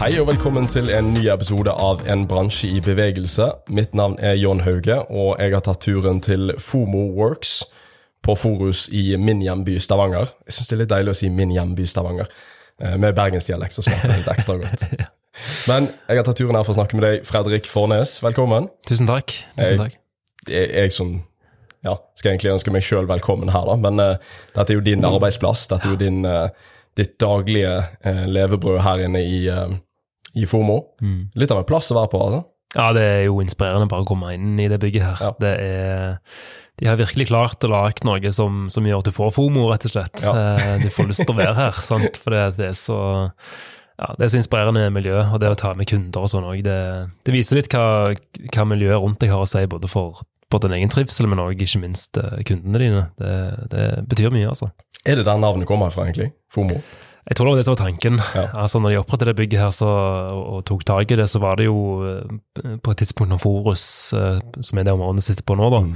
Hei og velkommen til en ny episode av En bransje i bevegelse. Mitt navn er John Hauge, og jeg har tatt turen til FOMO Works på Forus i min hjemby Stavanger. Jeg syns det er litt deilig å si min hjemby Stavanger. Eh, Med bergensdialekt så smaker det litt ekstra godt. Men jeg har tatt turen her for å snakke med deg, Fredrik Fornes. Velkommen. Tusen takk. Tusen takk. Det er jeg som ja, skal egentlig ønske meg sjøl velkommen her, da. Men uh, dette er jo din arbeidsplass. Dette er jo din, uh, ditt daglige uh, levebrød her inne i, i FOMO. Litt av en plass å være på, altså. Ja, det er jo inspirerende bare å komme inn i det bygget her. Ja. Det er, de har virkelig klart å lage noe som, som gjør at du får FOMO, rett og slett. Ja. Eh, Du får lyst til å være her, sant? for det, det er så ja, det er så inspirerende miljø, og det å ta med kunder og sånn òg, det, det viser litt hva, hva miljøet rundt deg har å si, både for, for din egen trivsel, men òg ikke minst eh, kundene dine. Det, det betyr mye, altså. Er det der navnet kommer fra, egentlig? FOMO? Jeg tror det var det som var tanken. Ja. Altså Når de opprettet det bygget her så, og, og tok tak i det, så var det jo eh, på et tidspunkt når Forus, eh, som er det området vi sitter på nå, da, Mm.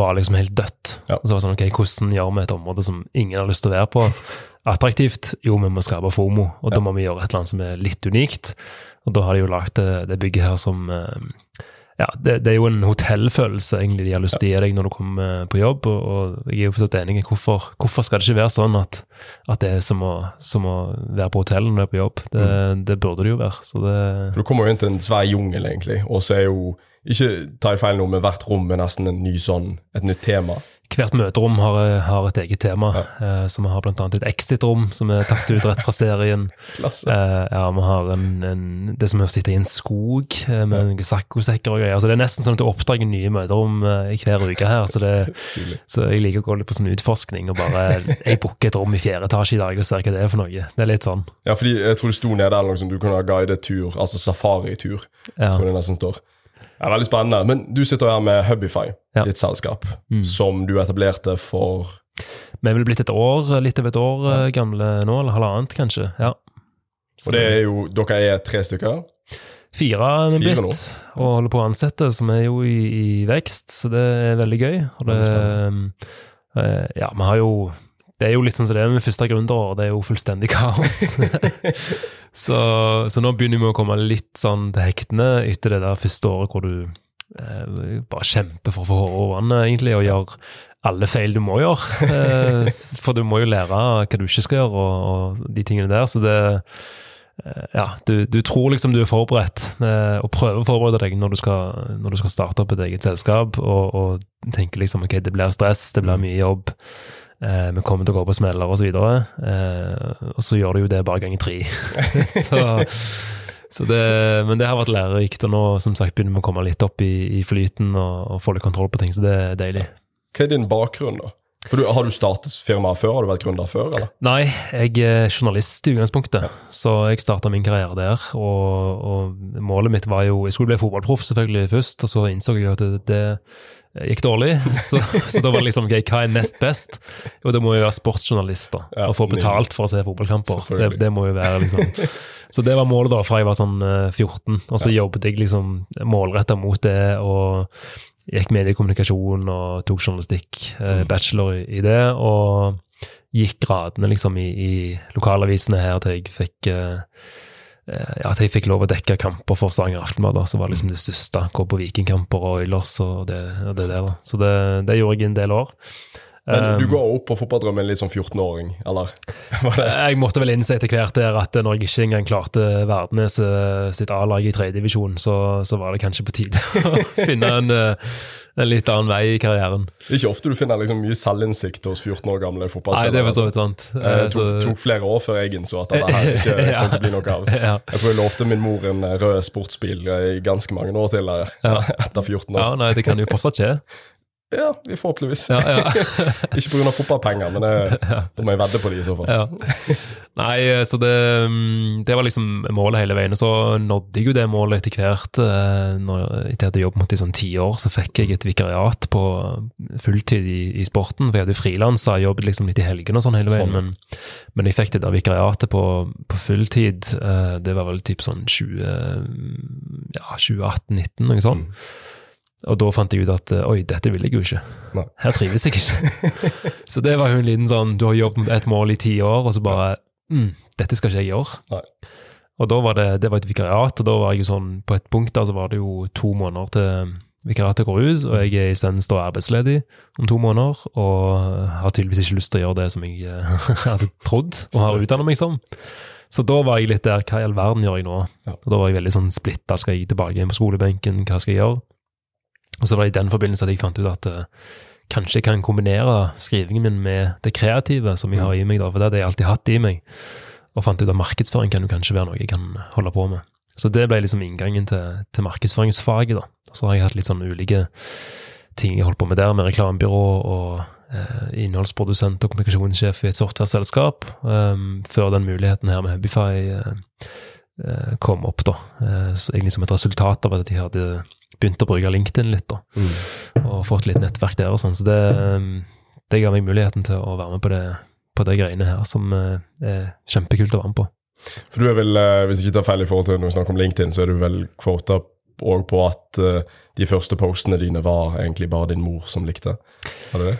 var liksom helt dødt. Ja. Og så var det sånn, ok, Hvordan gjør vi et område som ingen har lyst til å være på, attraktivt? Jo, vi må skape FOMO, og da må vi gjøre et eller annet som er litt unikt. Og da har de jo lagd det, det bygget her som eh, ja, det, det er jo en hotellfølelse egentlig de har lyst til å gi deg når du kommer på jobb, og, og jeg er jo forstått enig i hvorfor, hvorfor skal det ikke være sånn at, at det er som å, som å være på hotell når du er på jobb. Det, det burde det jo være. Så det, For du kommer jo inn til en svær jungel, egentlig, og så er jo Ikke ta i feil nå, men hvert rom er nesten en ny sånn, et nytt tema. Hvert møterom har, har et eget tema, eh, så vi har annet et exit-rom som er tatt ut rett fra serien. Klasse. Eh, ja, vi har en, en, det som er å sitte i en skog eh, med noen saccosekker og greier. Så det er nesten sånn at du oppdager nye møterom eh, i hver uke her. Så, det, så jeg liker å gå litt på sånn utforskning og bare Jeg booker et rom i fjerde etasje i dag og ser hva det er for noe. Det er litt sånn. Ja, fordi jeg tror det sto nede eller noe sånt, du kunne ha guidet tur, altså safaritur. Ja. jeg det nesten står. Ja, veldig spennende. Men du sitter her med Hubify, Ja. ditt selskap, Mm. som du etablerte for Vi er vel blitt et år, litt over et år ja. gamle nå, eller halvannet kanskje. Ja. Og det er jo, dere er tre stykker. Fire er vi blitt, blitt, og holder på å ansette, som er jo i, i vekst, så det er veldig gøy. Og det, Veldig eh, ja, vi har jo Det er jo litt sånn som det er med første gründerår, det er jo fullstendig kaos. så, så nå begynner vi å komme litt sånn til hektene etter det der første året hvor du eh, bare kjemper for å få håret over vannet, egentlig, og gjør alle feil du må gjøre. Eh, for du må jo lære hva du ikke skal gjøre, og, og de tingene der. Så det eh, ja, du, du tror liksom du er forberedt, eh, og prøver å forberede deg når du skal, når du skal starte opp et eget selskap, og, og tenker liksom ok, det blir stress, det blir mye jobb, eh, vi kommer til å gå på smeller og så eh, og så gjør du jo det bare ganger tre. så, så det, men det har vært lærerikt, og nå som sagt begynner vi å komme litt opp i, i flyten og, og få litt kontroll på ting, så det er deilig. Hva er din bakgrunn, da? For du, Har du startet firmaet før? Har du vært gründer før? eller? Nei, jeg er journalist i utgangspunktet, så jeg starta min karriere der. Og, og målet mitt var jo Jeg skulle bli fotballproff selvfølgelig først, og så innså jeg at det, det gikk dårlig. Så, så da var det liksom okay, hva er nest best? Jo, det må jo være sportsjournalist, da. Ja, og få betalt for å se fotballkamper. Det, det må jo være liksom Så det var målet da fra jeg var sånn eh, 14, og så jobbet jeg liksom målretta mot det. og gikk mediekommunikasjon og tok journalistikk, eh, bachelor i, det, og gikk gradene liksom i, i lokalavisene her til jeg fikk eh, eh, ja, at jeg fikk lov å dekke kamper for Stavanger Aftenblad, så var liksom det største. Gå på Vikingkamper og Oilers og det, og det der. Så det, det gjorde jeg i en del år. Men du Um, går opp på fotballdrømmen litt som 14-åring, eller? Jeg måtte vel innse etter hvert der at når jeg ikke engang klarte Værnes eh, sitt A-lag i tredjedivisjon, så, så var det kanskje på tide å finne en, eh, en litt annen vei i karrieren. Er ikke ofte du finner liksom mye selvinnsikt hos 14 år gamle fotballspillere. Nei, det er for så altså. vidt sant. Eh, Eh, Det tok, tok flere år før jeg innså at det her ikke Ja. kom til å bli noe av. Jeg tror jeg lovte min mor en eh, rød sportsbil eh, i ganske mange år til etter 14 år. ja, nei, det kan jo fortsatt skje. Ja, vi forhåpentligvis. Ja, ja. ikke pga. fotballpenger, men det, da må jeg vedde på de i så fall. Ja. Nei, så det, mm, det var liksom målet hele veien. Og så nådde jeg jo det målet etter hvert. eh, Når, jeg hadde jobbet mot i sånn ti år, så fikk jeg et vikariat på fulltid i, i sporten. For jeg hadde frilansa, jobbet liksom litt i helgene og sånn hele veien. Sånn. Men, men jeg fikk det der vikariatet på, på fulltid. eh, Det var vel typ sånn 20, ja, 2018-19, noe sånt. Og da fant jeg ut at eh, oi, dette vil jeg jo ikke. Nei. Her trives jeg ikke. så det var jo en liten sånn Du har jobbet med et mål i ti år, og så bare mm, Dette skal ikke jeg gjøre. Nei. Og da var det, det var et vikariat, og da var jeg jo sånn På et punkt der så var det jo to måneder til vikariatet går ut, og jeg er isteden står arbeidsledig om to måneder, og har tydeligvis ikke lyst til å gjøre det som jeg eh, hadde trodd og har utdannet meg som. Så da var jeg litt der, hva i all verden gjør jeg nå? Og Da var jeg veldig sånn splitta, skal jeg tilbake inn på skolebenken, hva skal jeg gjøre? Og så var det i den forbindelse at jeg fant ut at uh, kanskje jeg kan kombinere skrivingen min med det kreative som jeg har i meg, da, for det hadde jeg alltid hatt i meg. Og fant ut at markedsføring kan jo kanskje være noe jeg kan holde på med. Så det ble liksom inngangen til, til markedsføringsfaget, da. Og så har jeg hatt litt sånn ulike ting jeg holdt på med der, med reklamebyrå og eh, innholdsprodusent og kommunikasjonssjef i et software-selskap, um, før den muligheten her med Hubify eh, eh, kom opp, da. Eh, så egentlig som et resultat av at jeg hadde begynt å bruke LinkedIn litt, da. Og fått litt nettverk der og sånn. Så det, um, det ga meg muligheten til å være med på det, på det greiene her, som eh, er kjempekult å være med på. For du er vel, eh, hvis jeg ikke tar feil i forhold til når vi snakker om LinkedIn, så er du vel kvota òg på at eh, de første postene dine var egentlig bare din mor som likte? Var det det?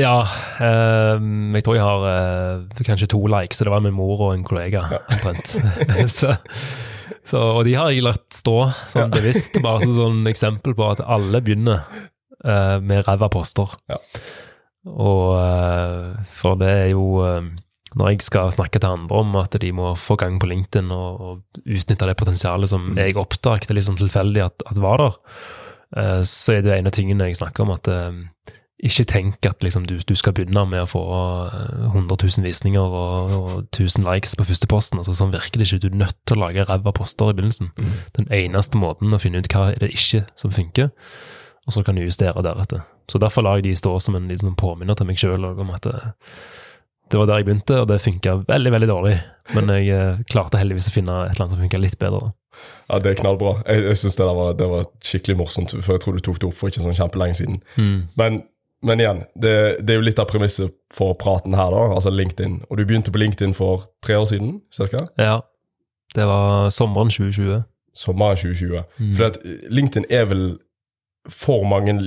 Ja, eh, jeg tror jeg har eh, kanskje to likes, så det var min mor og en kollega, omtrent. så, så, og de har jeg latt stå sånn bevisst, bare som sånn eksempel på at alle begynner uh, med ræva poster. Ja. Og uh, for det er jo uh, Når jeg skal snakke til andre om at de må få gang på LinkedIn og, og utnytte det potensialet som jeg oppdaget sånn tilfeldig at, at var der, så er det en av tingene jeg snakker om, at ikke tenk at liksom, du, du, skal begynne med å få eh, 100 000 visninger og, og 1000 likes på første posten. Altså, sånn virker det ikke. Du er nødt til å lage ræva poster i begynnelsen. Mm. Den eneste måten å finne ut hva er det ikke som funker, og så kan du justere deretter. Så derfor lar jeg de stå som en liksom, påminner til meg sjøl om at det, det var der jeg begynte, og det funka veldig, veldig dårlig. Men jeg eh, klarte heldigvis å finne et eller annet som funka litt bedre. da. Ja, det er knallbra. Jeg, jeg synes det, der var, det var skikkelig morsomt, for jeg tror du tok det opp for ikke sånn kjempelenge siden. Men, men igjen, det, det er jo litt av premisset for praten her, da, altså LinkedIn. Og du begynte på LinkedIn for tre år siden, cirka? Ja. Det var sommeren 2020. Sommeren 2020. For at LinkedIn er vel for mange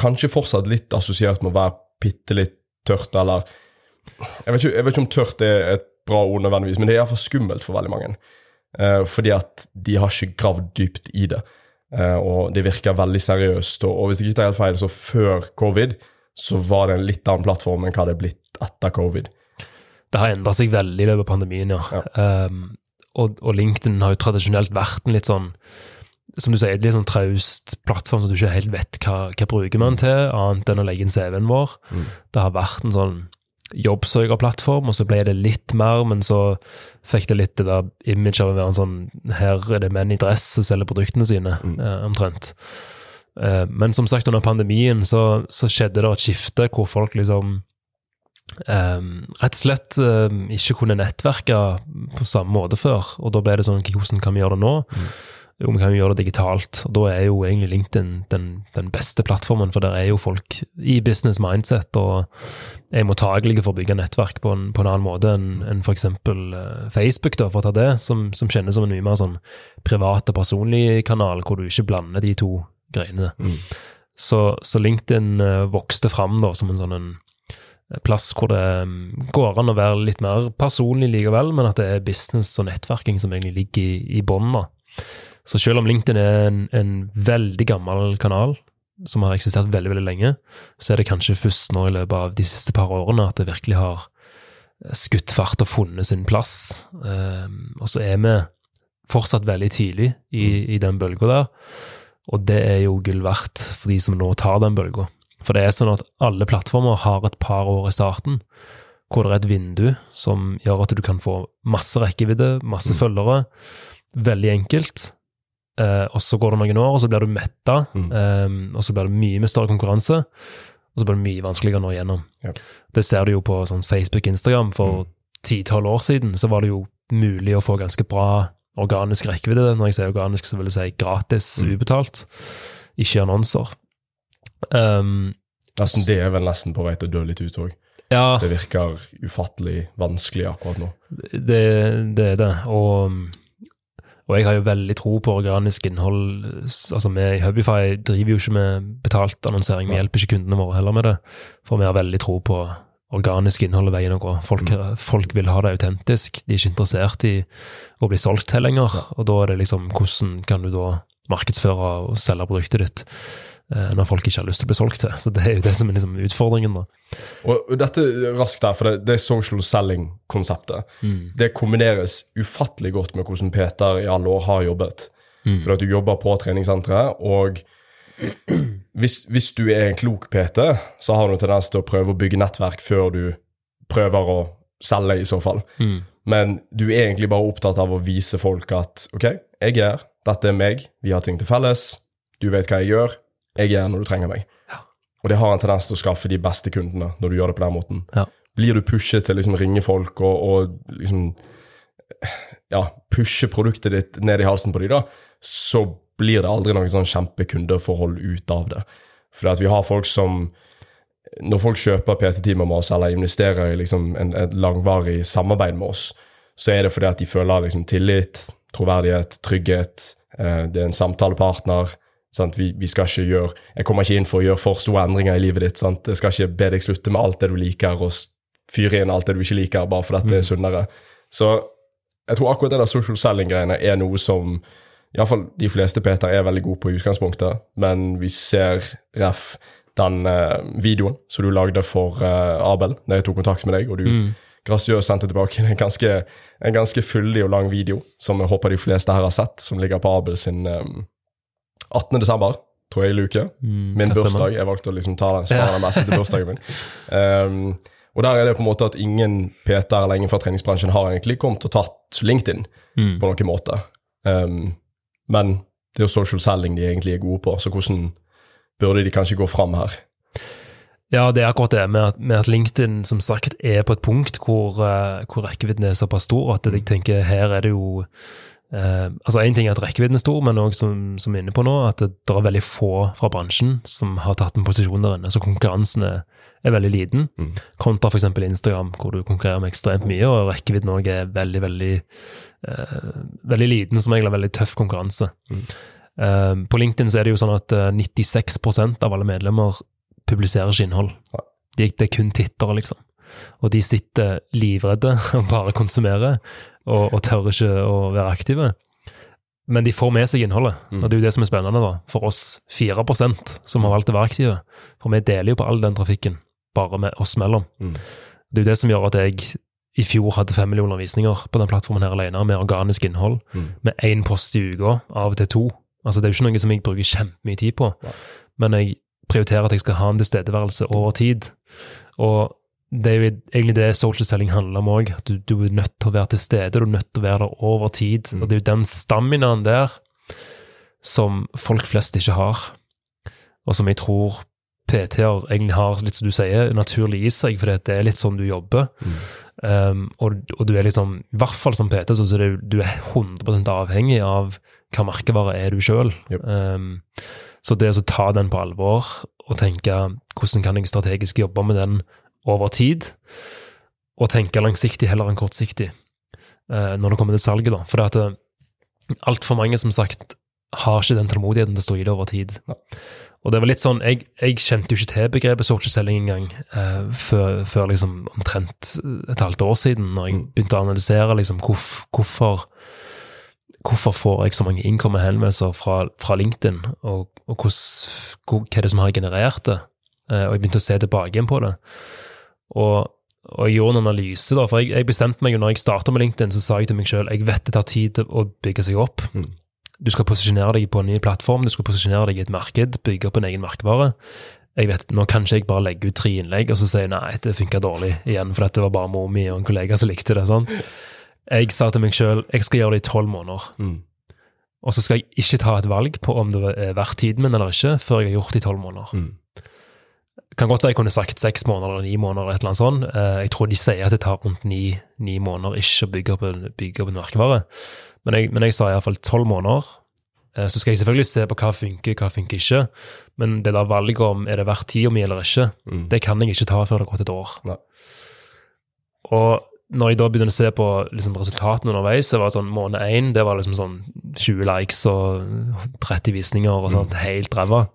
kanskje fortsatt litt assosiert med å være bitte litt tørt, eller jeg vet, ikke, jeg vet ikke om tørt er et bra ord nødvendigvis, men det er iallfall skummelt for veldig mange. Eh, fordi at de har ikke gravd dypt i det. Eh, og det virker veldig seriøst. Og, hvis jeg ikke tar helt feil, så før covid så var det en litt annen plattform enn hva det er blitt etter covid. Det har endra seg veldig i løpet av pandemien, ja. Um, og, og LinkedIn har jo tradisjonelt vært en litt sånn som du sier, litt sånn traust plattform som du ikke helt vet hva, hva bruker man til, annet enn å legge inn CV-en vår. Mm. Det har vært en sånn jobbsøkerplattform, og så ble det litt mer, men så fikk det litt det der image av å være en sånn Her er det menn i dress som selger produktene sine, Mm. eh, omtrent. Eh, men som sagt, under pandemien så, så skjedde det et skifte hvor folk liksom eh, rett og slett eh, ikke kunne nettverke på samme måte før. Og da ble det sånn Hvordan kan vi gjøre det nå? Jo, vi kan jo gjøre det digitalt. Og da er jo egentlig LinkedIn den, den beste plattformen, for der er jo folk i business mindset og er mottagelige for å bygge nettverk på en, på en annen måte enn en f.eks. Uh, Facebook, da, for å ta det, som, som kjennes som en mye mer sånn privat og personlig kanal, hvor du ikke blander de to greiene. Mm. Så, så LinkedIn eh, vokste fram da som en sånn en plass hvor det mm, går an å være litt mer personlig likevel, men at det er business og nettverking som egentlig ligger i, i bånn. Så selv om LinkedIn er en, en veldig gammel kanal, som har eksistert veldig veldig lenge, så er det kanskje først nå i løpet av de siste par årene at det virkelig har skutt fart og funnet sin plass. Um, og så er vi fortsatt veldig tidlig i, i den bølga der, og det er jo gull verdt for de som nå tar den bølga. For det er sånn at alle plattformer har et par år i starten hvor det er et vindu som gjør at du kan få masse rekkevidde, masse følgere, veldig enkelt. Eh, og så går det noen år, og så blir du metta, Mm. Um, og så blir det mye med større konkurranse, og så blir det mye vanskeligere å nå igjennom. Ja. Det ser du jo på sånn Facebook, Instagram. For ti-tolv år siden så var det jo mulig å få ganske bra organisk rekkevidde. Når jeg sier organisk, så vil jeg si gratis, Mm. ubetalt, ikke annonser. Um, Nesten det er vel nesten på vei til å dø litt ut òg. ja, Det virker ufattelig vanskelig akkurat nå. det, det er det. Og, og jeg har jo veldig tro på organisk innhold. Altså Vi i Hubify driver jo ikke med betalt annonsering. Vi hjelper ikke kundene våre heller med det. For vi har veldig tro på organisk innhold og veien å gå. Folk, folk vil ha det autentisk. De er ikke interessert i å bli solgt til lenger. Og da er det liksom hvordan kan du da markedsføre og selge produktet ditt når folk ikke har lyst til å bli solgt til. Så det er jo det som er liksom utfordringen, da. Og dette raskt her, for det, det er social selling-konseptet. Det kombineres ufattelig godt med hvordan Peter i alle år har jobbet. For at du jobber på treningssenteret, og hvis, hvis du er en klok PT, så har du tendens til å prøve å bygge nettverk før du prøver å selge, i så fall. Men du er egentlig bare opptatt av å vise folk at ok, jeg er her, dette er meg, vi har ting til felles, du vet hva jeg gjør, jeg er her når du trenger meg. Og det har en tendens til å skaffe de beste kundene når du gjør det på den måten. Ja. Blir du pushet til å liksom ringe folk og, og liksom ja, pushe produktet ditt ned i halsen på de da, så blir det aldri noe sånn kjempekundeforhold ut av det. For at vi har folk som Når folk kjøper PT-timer med oss eller investerer i liksom en, et langvarig samarbeid med oss, så er det fordi at de føler liksom tillit, troverdighet, trygghet. Eh, det er en samtalepartner. Vi, vi skal ikke gjøre Jeg kommer ikke inn for å gjøre for store endringer i livet ditt. Sant? Jeg skal ikke be deg slutte med alt det du liker, og fyre inn alt det du ikke liker, bare fordi det er sunnere. Så jeg tror akkurat det der social selling-greiene er noe som iallfall de fleste Peter er veldig gode på i utgangspunktet, men vi ser ref den uh, videoen som du lagde for uh, Abel, da jeg tok kontakt med deg, og du grasiøst sendte tilbake en ganske, en ganske fyldig og lang video, som jeg håper de fleste her har sett, som ligger på Abel sin eh, 18. desember, tror jeg, luke. Min det bursdag. Jeg valgte å liksom ta den, spare den beste til bursdagen min. Um, og der er det på en måte at ingen Peter eller ingen fra treningsbransjen har egentlig kommet og tatt LinkedIn Mm. på noen måte. Um, men det er jo social selling de egentlig er gode på, så hvordan burde de kanskje gå fram her? Ja, det er akkurat det med at, med at LinkedIn som sagt er på et punkt hvor, eh, hvor rekkevidden er såpass stor at jeg tenker her er det jo eh, altså Én ting er at rekkevidden er stor, men òg som, som vi er inne på nå, at det, det er veldig få fra bransjen som har tatt en posisjon der inne. Så konkurransen er, er veldig liten, kontra f.eks. Instagram, hvor du konkurrerer med ekstremt mye, og rekkevidden òg er veldig, veldig, eh, veldig liten, som regel er veldig tøff konkurranse. Eh, på LinkedIn så er det jo sånn at eh, 96% av alle medlemmer publiserer ikke innhold. De, det er kun tittere, liksom. Og de sitter livredde og bare konsumerer, og, og tør ikke å være aktive. Men de får med seg innholdet, og det er jo det som er spennende da. For oss 4% som har valgt å være aktive. For vi deler jo på all den trafikken, bare med oss mellom. Mm. Det er jo det som gjør at jeg i fjor hadde fem millioner visninger på den plattformen her alene, med organisk innhold, Mm. med én post i uka, av og til to. Altså Det er jo ikke noe som jeg bruker kjempemye tid på, ja. men jeg prioriterer at jeg skal ha en tilstedeværelse over tid. Og det er jo egentlig det social selling handler om òg. Du, du er nødt til å være til stede, du er nødt til å være der over tid. Mm. Og det er jo den staminaen der som folk flest ikke har, og som jeg tror PT-er egentlig har, litt som du sier, naturlig i seg, for det er litt sånn du jobber. Um, og, og du er liksom, i hvert fall som PT, så er du, du er 100 avhengig av hva merkevare er du sjøl. Yep. Um, så det å ta den på alvor og tenke hvordan kan jeg strategisk jobbe med den over tid, og tenke langsiktig heller enn kortsiktig eh, når det kommer til salget. da. For det at eh, altfor mange som sagt har ikke den tålmodigheten til å stå i det over tid. Ja. Og det var litt sånn, Jeg, jeg kjente jo ikke til begrepet social selling engang eh, før, før liksom omtrent et halvt år siden, når jeg Mm. begynte å analysere liksom hvorf, hvorfor hvorfor får jeg så mange innkommende henvendelser fra, fra LinkedIn, og, og hos, hva er det som har generert det? Eh, og jeg begynte å se tilbake igjen på det. Og, og gjorde en analyse, da, for jeg, jeg bestemte meg jo når jeg starta med LinkedIn, så sa jeg til meg sjøl jeg vet det tar tid å bygge seg opp. Mm. Du skal posisjonere deg på en ny plattform, du skal posisjonere deg i et marked, bygge opp en egen merkevare. Jeg vet, Nå kan ikke jeg bare legge ut tre innlegg og så si nei, det funka dårlig igjen, for dette var bare mor mi og en kollega som likte det. sånn. Jeg sa til meg sjøl jeg skal gjøre det i tolv måneder. Mm. Og så skal jeg ikke ta et valg på om det er verdt tiden min eller ikke, før jeg har gjort det i tolv måneder. Mm. Det kan godt være jeg kunne sagt seks måneder eller ni måneder. eller et eller annet sånt. Eh, Jeg tror de sier at det tar rundt ni, ni måneder ikke å bygge opp en, bygge opp en merkevare. Men jeg, men jeg sa iallfall tolv måneder. Eh, Så skal jeg selvfølgelig se på hva funker, hva funker ikke. Men det der valget om er det verdt tida mi eller ikke, Mm. det kan jeg ikke ta før det har gått et år. Nei. Og når jeg da begynner å se på liksom, resultatene underveis, så var det sånn måned én det var liksom sånn 20 likes og 30 visninger og sånt, helt ræva.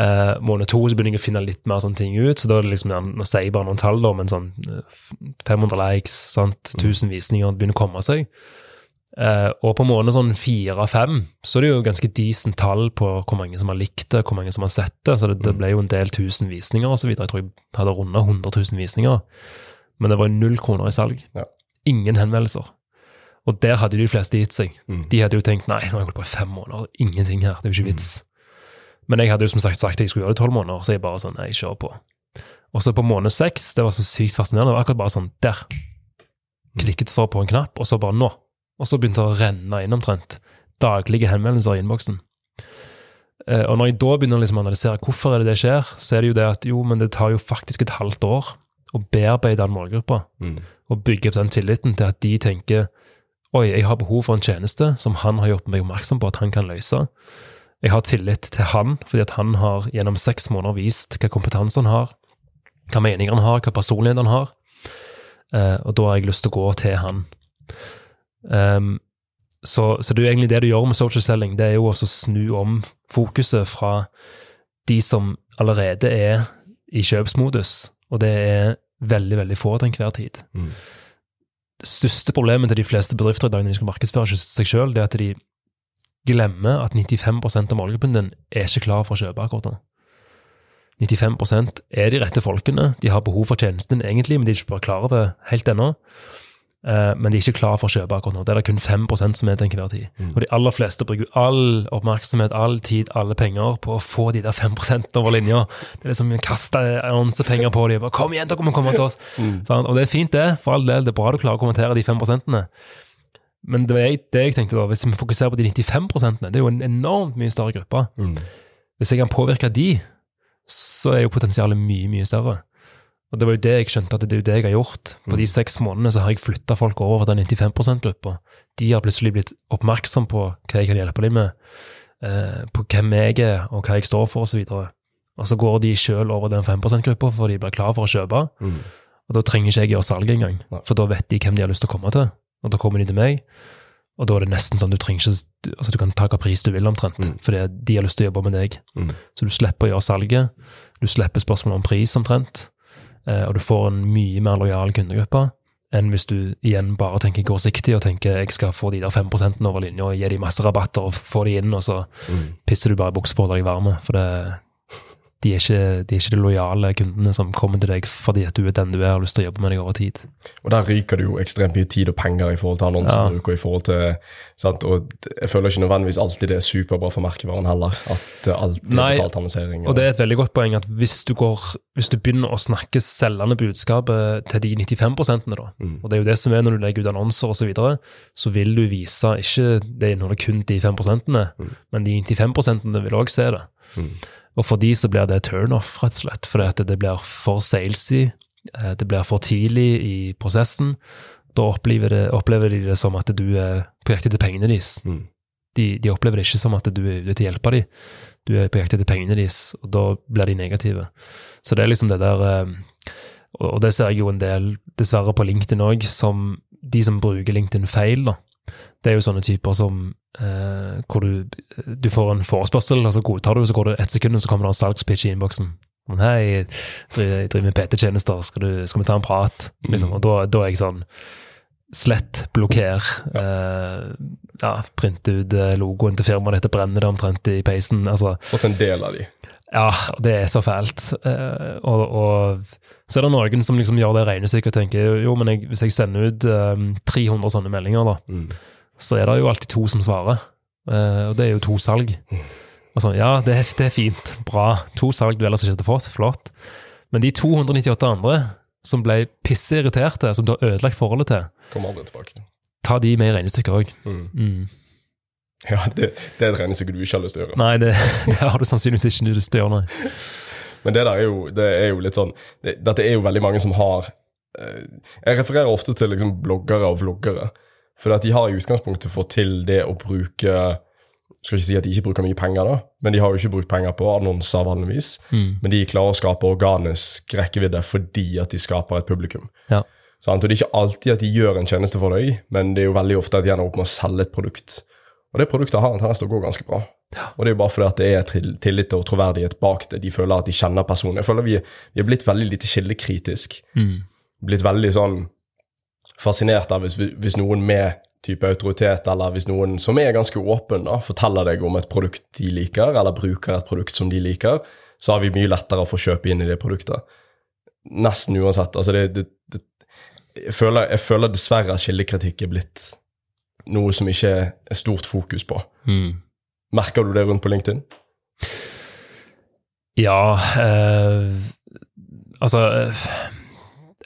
Eh, måned to så begynner jeg å finne litt mer sånne ting ut. så da er det liksom, Nå sier jeg bare noen tall, da, men sånn eh, 500 likes, sant? 1000 visninger, det begynner å komme seg. Uh, og på måned sånn fire-fem så er det jo ganske decent tall på hvor mange som har likt det, hvor mange som har sett det. Så det, det ble jo en del tusen visninger videre. Jeg tror jeg hadde runda 100 000 visninger. Men det var jo null kroner i salg. Ja. Ingen henvendelser. Og der hadde jo de fleste gitt seg. Mm. De hadde jo tenkt nei, nå har jeg holdt på i fem måneder, ingenting her, det er jo ikke vits. Men jeg hadde jo som sagt sagt at jeg skulle gjøre det i tolv måneder, så jeg bare sånn, Jeg kjører på. Og så på måned seks, det var så sykt fascinerende, det var akkurat bare sånn der. Klikket så på en knapp, og så bare nå. Og så begynte det å renne inn omtrent daglige henvendelser i innboksen. Eh, Og når jeg da begynner å liksom analysere hvorfor er det det skjer, så er det jo det at jo, men det tar jo faktisk et halvt år å bearbeide den målgruppa Mm. og bygge opp den tilliten til at de tenker oi, jeg har behov for en tjeneste som han har gjort meg oppmerksom på at han kan løse. Jeg har tillit til han, fordi at han har gjennom seks måneder vist hva kompetanse han har, hva meninger han har, hva personlighet han har. Eh, og da har jeg lyst til å gå til han. Um, så, så det er jo egentlig det du gjør med social selling, det er jo å snu om fokuset fra de som allerede er i kjøpsmodus, og det er veldig, veldig få til enhver tid. Mm. Det største problemet til de fleste bedrifter i dag når de skal markedsføre seg det er at de glemmer at 95% av målgruppen er ikke klar for å kjøpe akkurat nå. 95% er de rette folkene, de har behov for tjenesten egentlig, men de er ikke bare klar over helt ennå. Eh, Men de er ikke klar for å kjøpe akkurat nå. Det er det kun 5% som er til enhver tid. Mm. Og de aller fleste bruker all oppmerksomhet, all tid, alle penger på å få de der 5 over linja. Det er liksom kaste annonsepenger på dem. Bare, 'Kom igjen, dere må komme til oss!' Sant? Og det er fint, det. For all del, det er bra du klarer å kommentere de 5 Men det, var jeg, det jeg tenkte da, hvis vi fokuserer på de 95% det er jo en enormt mye større gruppe. Mm. Hvis jeg kan påvirke de, så er jo potensialet mye, mye større. Og det var jo det jeg skjønte, at det er jo det jeg har gjort. På de seks månedene så har jeg flytta folk over til den 95 %-gruppa. De har plutselig blitt oppmerksom på hva jeg kan hjelpe dem med, eh, på hvem jeg er, og hva jeg står for, osv. Og, og så går de sjøl over den 5 %-gruppa, for de blir klar for å kjøpe. Mm. Og da trenger ikke jeg gjøre salget engang, for da vet de hvem de har lyst til å komme til. Og da kommer de til meg, og da er det nesten sånn du trenger ikke Altså, du kan ta hva pris du vil, omtrent, Mm. fordi de har lyst til å jobbe med deg. Mm. Så du slipper å gjøre salget, du slipper spørsmål om pris, omtrent, eh, og du får en mye mer lojal kundegruppe enn hvis du igjen bare tenker kortsiktig og tenker jeg skal få de der 5 over linja og gi de masse rabatter og få de inn, og så Mm. pisser du bare i buksa for å holde deg varme. For det, de, er ikke, de er ikke de lojale kundene som kommer til deg fordi at du er den du er og har lyst til å jobbe med deg over tid. Og der ryker det jo ekstremt mye tid og penger i forhold til annonsebruk og i forhold til sant? Og jeg føler ikke nødvendigvis alltid det er superbra for merkevaren heller. At alt alltid Nei, er betalt annonsering. Og det er et veldig godt poeng at hvis du, går, hvis du begynner å snakke selgende budskapet til de 95 da, Mm. og det er jo det som er når du legger ut annonser osv., så, videre, så vil du vise ikke det inneholder kun de 5 Mm. men de 95 vil òg se det. Mm. Og for de så blir det turnoff, rett og slett, fordi at det blir for salesy, eh, det blir for tidlig i prosessen. Da opplever, det, opplever de det som at du er på jakt etter pengene deres. Mm. De, de opplever det ikke som at du er ute til å hjelpe dem. Du er på jakt etter pengene deres, og da blir de negative. Så det er liksom det der eh, Og og det ser jeg jo en del, dessverre, på LinkedIn òg, som de som bruker LinkedIn feil, da. Det er jo sånne typer som eh, hvor du, du får en forespørsel, og så godtar du, og så går det ett sekund, og så kommer det en salgspitch i innboksen. Hei, jeg driver, med PT-tjenester, skal, skal vi ta en prat? Liksom. Mm. Og da, da er jeg sånn Slett, blokker. Eh, ja, print ut eh, logoen til firmaet ditt og brenne det omtrent i peisen. Altså, så en del av de. Ja, det er så fælt. Eh, og, og så er det noen som liksom gjør det regnestykket og tenker jo, men jeg, hvis jeg sender ut eh, 300 sånne meldinger, da, Mm. så er det jo alltid to som svarer. Eh, og det er jo to salg. Altså, ja, det er, det er fint, bra. To salg du ellers ikke hadde fått, flott. Men de 298 andre som ble pisseirriterte, som du har ødelagt forholdet til, Kommer aldri tilbake. ta de med i regnestykket òg. Mm. Ja, det, det er et regnestykke du ikke har lyst til å gjøre. Nei, det, det har du sannsynligvis ikke lyst til å gjøre. Nei. Men det der er jo, det er jo litt sånn det, Dette er jo veldig mange som har eh, Jeg refererer ofte til liksom bloggere og vloggere. For at de har i utgangspunktet fått til det å bruke Skal ikke si at de ikke bruker mye penger, da, men de har jo ikke brukt penger på annonser vanligvis. Mm. Men de klarer å skape organisk rekkevidde fordi at de skaper et publikum. Ja. Og Det er ikke alltid at de gjør en tjeneste for deg, men det er jo veldig ofte at de ender opp med å selge et produkt. Og det produktet har en tendens til å gå ganske bra. Og det er jo bare fordi at det er tillit og troverdighet bak det. De føler at de kjenner personen. Jeg føler vi, vi er blitt veldig lite kildekritisk. Blitt veldig sånn fascinert av hvis, hvis noen med type autoritet, eller hvis noen som er ganske åpen, da, forteller deg om et produkt de liker, eller bruker et produkt som de liker, så har vi mye lettere å få kjøpe inn i det produktet. Nesten uansett. Altså det, det, det, jeg, føler, jeg føler dessverre at kildekritikk er blitt noe som ikke er stort fokus på. Merker du det rundt på LinkedIn? Ja eh, Altså eh,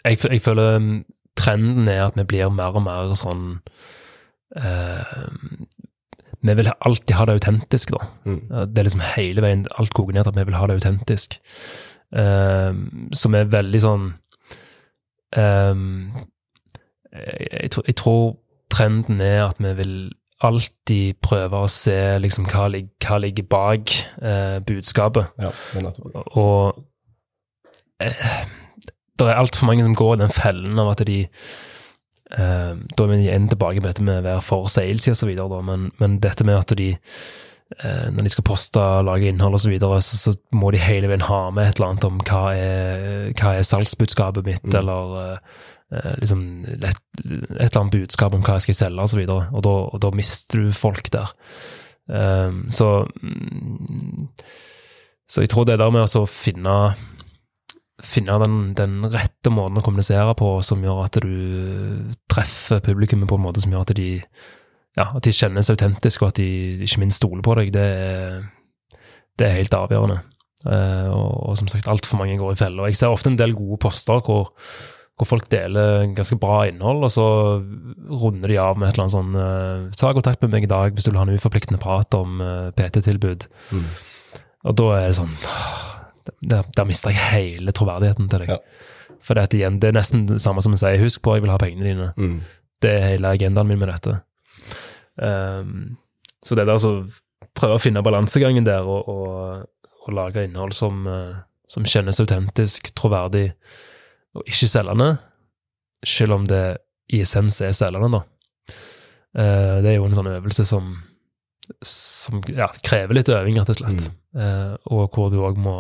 jeg, jeg føler mm, trenden er at vi blir mer og mer sånn eh, Vi vil alltid ha det autentisk, da. Mm. Det er liksom hele veien Alt koker ned til at vi vil ha det autentisk. Eh, som er veldig sånn eh, jeg, jeg, tror- jeg tror trenden er at vi vil alltid prøve å se liksom hva, hva ligger bak eh, budskapet. Ja, er. Og eh, det er altfor mange som går i den fellen av at de eh, Da er vi igjen tilbake på dette med å være for salesy videre, men, men dette med at de eh, når de skal poste, lage innhold og så videre, så, så må de hele veien ha med et eller annet om hva er, hva er salgsbudskapet mitt, Mm. eller eh, liksom et, et eller annet budskap om hva jeg skal selge og så videre, og da, og da mister du folk der. Um, så mm, så jeg tror det der med å finne finne den, den rette måten å kommunisere på som gjør at du treffer publikummet på en måte som gjør at de ja, at de kjennes autentiske, og at de ikke minst stoler på deg, det er, det er helt avgjørende. Uh, og, og som sagt, altfor mange går i fella. Jeg ser ofte en del gode poster hvor, hvor folk deler ganske bra innhold, og så runder de av med et eller annet sånn uh, Ta kontakt med meg i dag hvis du vil ha en uforpliktende prat om uh, PT-tilbud. Mm. Og da er det sånn Der, der mister jeg hele troverdigheten til deg. Ja. For det, igjen, det er nesten det samme som å si 'husk på, jeg vil ha pengene dine'. Mm. Det er hele agendaen min med dette. Um, så det der å prøve å finne balansegangen der, og, og, og lage innhold som, eh, som kjennes autentisk, troverdig, og ikke selgende, selv om det i essens er selgende, da. Eh, det er jo en sånn øvelse som, som ja, krever litt øving, rett og slett. Eh, og hvor du òg må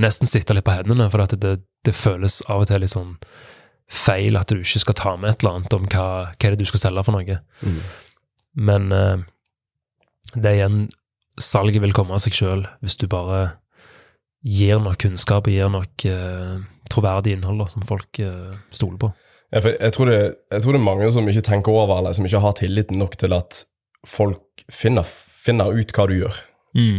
nesten sitte litt på hendene, for at det, det føles av og til litt sånn feil at du ikke skal ta med et eller annet om hva, hva er det du skal selge for noe. Mm. Men eh, det er igjen Salget vil komme av seg sjøl hvis du bare gir nok kunnskap og gir nok uh, troverdig innhold da, som folk uh, stoler på. Ja, for jeg, tror det, jeg tror det er mange som ikke tenker over, eller som ikke har tilliten nok til at folk finner, finner ut hva du gjør.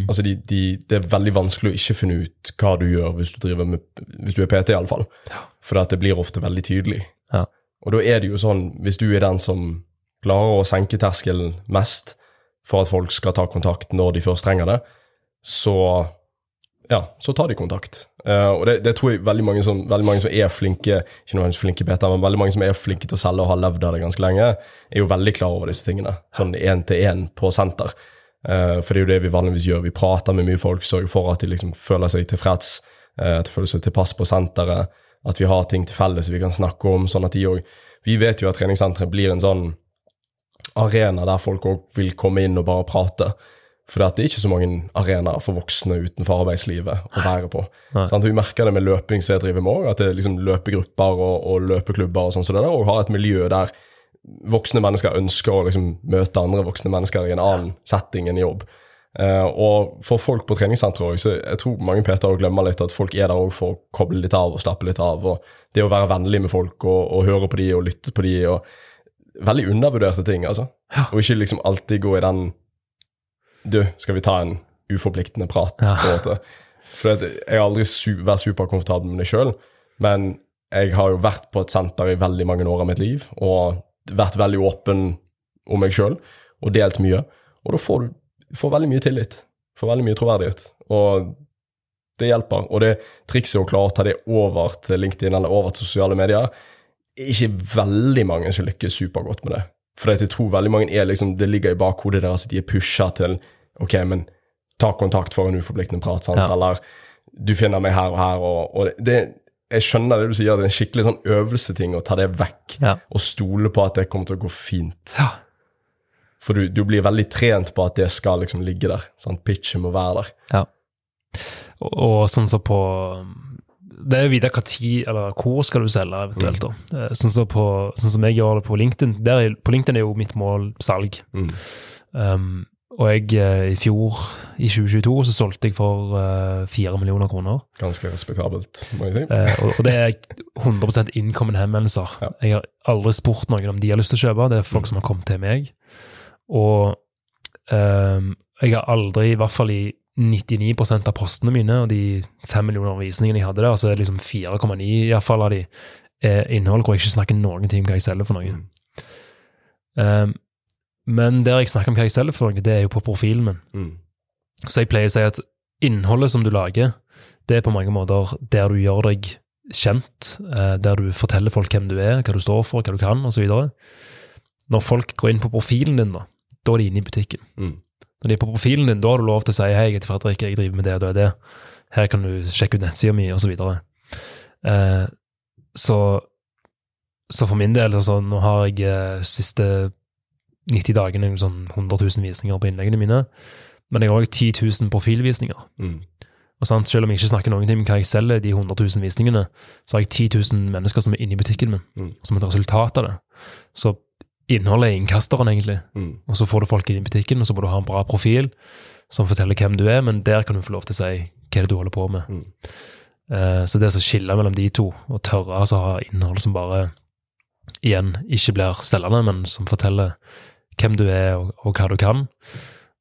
Altså de, de, det er veldig vanskelig å ikke finne ut hva du gjør hvis du driver med, hvis du er PT, iallfall. Ja. For det blir ofte veldig tydelig. Ja. Og da er det jo sånn, hvis du er den som klarer å senke terskelen mest for at folk skal ta kontakt når de først trenger det, så ja, så tar de kontakt. Uh, og det, det tror jeg veldig mange, som, veldig mange som er flinke, ikke noen flinke Peter, men veldig mange som er flinke til å selge og har levd av det ganske lenge, er jo veldig klar over disse tingene. Sånn én til én på senter. Uh, for det er jo det vi vanligvis gjør. Vi prater med mye folk, sørger for at de liksom føler seg tilfreds, uh, at de føler seg tilpass på senteret, at vi har ting til felles vi kan snakke om. sånn at de også, Vi vet jo at treningssenteret blir en sånn arena der folk òg vil komme inn og bare prate. For det er ikke så mange arenaer for voksne utenfor arbeidslivet å være på. Sånn? Vi merker det med løping som jeg driver med òg, at det er liksom løpegrupper og, og løpeklubber og sånn som så det der, og har et miljø der voksne mennesker ønsker å liksom møte andre voksne mennesker i en annen setting enn jobb. Uh, og for folk på treningssenteret så jeg tror mange PT-er glemmer litt at folk er der òg for å koble litt av og slappe litt av. Og det å være vennlig med folk og, og høre på de og lytte på de og Veldig undervurderte ting, altså. Ja. Og ikke liksom alltid gå i den Du, skal vi ta en uforpliktende prat, Ja. på en måte. For jeg har aldri su vært superkomfortabel med det sjøl, men jeg har jo vært på et senter i veldig mange år av mitt liv, og vært veldig åpen om meg sjøl, og delt mye. Og da får du får veldig mye tillit. Får veldig mye troverdighet. Og det hjelper. Og det trikset å klare å ta det over til LinkedIn eller over til sosiale medier, er ikke veldig mange som lykkes supergodt med det. For jeg tror veldig mange er liksom, det ligger i bakhodet deres at de er pusha til ok, men ta kontakt for en uforpliktende prat, sant? Ja. eller du finner meg her og her. Og, og det, jeg skjønner det du sier, det er en skikkelig sånn øvelseting å ta det vekk Ja. og stole på at det kommer til å gå fint. Ja. For du, du blir veldig trent på at det skal liksom ligge der. Sant? Pitchen må være der. Ja. Og, og sånn som på Det er tid, eller hvor skal du selge eventuelt. da. Eh, Sånn som, på, sånn som jeg gjør det på LinkedIn. Der, er- på LinkedIn er jo mitt mål salg. Mm. Um, og jeg, eh, i fjor, i 2022, så solgte jeg for fire uh, millioner kroner. Ganske respektabelt, må jeg si. uh, og, og det er 100 innkommende henvendelser. Ja. Jeg har aldri spurt noen om de har lyst til å kjøpe, det er folk som har kommet til meg. Og um, jeg har aldri, i hvert fall i 99% av postene mine, og de 5 millioner visningene jeg hadde der, så er det liksom 4,9 i hvert fall av de er innhold hvor jeg ikke snakker noen ting om hva jeg selger for noe. Mm. Ehm, men der jeg snakker om hva jeg selger for noe, det er jo på profilen min. Mm. Så jeg pleier å si at innholdet som du lager, det er på mange måter der du gjør deg kjent, eh, der du forteller folk hvem du er, hva du står for, hva du kan, osv. Når folk går inn på profilen din, da, da er de inne i butikken. Mm. Når de er på profilen din, da har du lov til å si hei, jeg heter Fredrik, jeg driver med det og det og det. Her kan du sjekke ut nettsida mi, osv. Eh, så, så for min del, altså, nå har jeg eh, siste 90 dagene sånn 100 000 visninger på innleggene mine, men jeg har òg 10 000 profilvisninger. Mm. Og sant, Selv om jeg ikke snakker noen ting om hva jeg selger, de 100 000 visningene, så har jeg 10 000 mennesker som er inne i butikken min, Mm. som et resultat av det. Så innholdet er innkasteren, egentlig. Mm. Og så får du folk inn i butikken, og så må du ha en bra profil som forteller hvem du er, men der kan du få lov til å si hva det er du holder på med. Mm. Eh, så det å skille mellom de to, og tørre altså ha innhold som bare igjen ikke blir selgende, men som forteller hvem du er og, og hva du kan,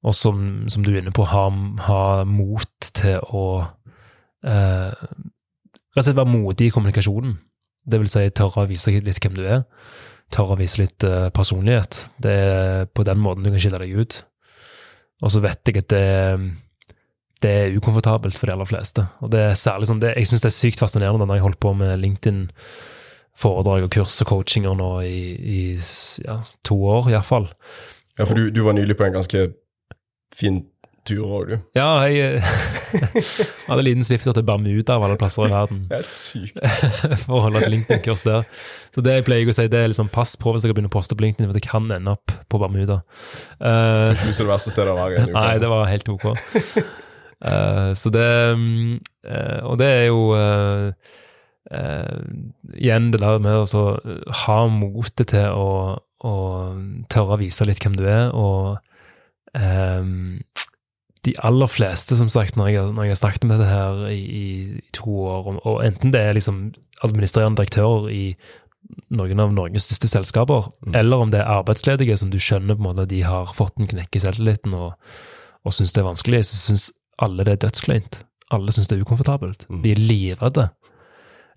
og som, som du er inne på, ha, ha mot til å eh, Rett og slett være modig i kommunikasjonen. Det vil si tørre å vise litt hvem du er. Tørre å vise litt eh, personlighet. Det er på den måten du kan skille deg ut. Og så vet jeg at det, det er ukomfortabelt for de aller fleste. Og det er særlig sånn, det, Jeg syns det er sykt fascinerende når jeg holdt på med LinkedIn-foredrag og kurs og coachinger nå i, i ja, to år, iallfall. Ja, for du, du var nylig på en ganske fin tur òg, du. Ja, jeg eh, hadde en liten svipptur til Bermuda av alle plasser i verden. Det Helt sykt. for å holde et LinkedIn-kurs der. Så det jeg pleier å si, det er liksom pass på hvis jeg begynner å poste på LinkedIn, for det kan ende opp på Bermuda. Uh, Syns ikke det er det verste stedet å være. Nei, altså. det var helt ok. Uh, så det eh, Og det er jo uh, eh, Igjen det der med å ha motet til å, å tørre å vise litt hvem du er, og eh, de aller fleste, som sagt, når jeg, når jeg har snakket om dette her i, i, to år, og, og enten det er liksom administrerende direktører i noen av Norges største selskaper, Mm. eller om det er arbeidsledige som du skjønner på en måte de har fått en knekk i selvtilliten og, og syns det er vanskelig, så syns alle det er dødskleint. Alle syns det er ukomfortabelt. Mm. De er livredde.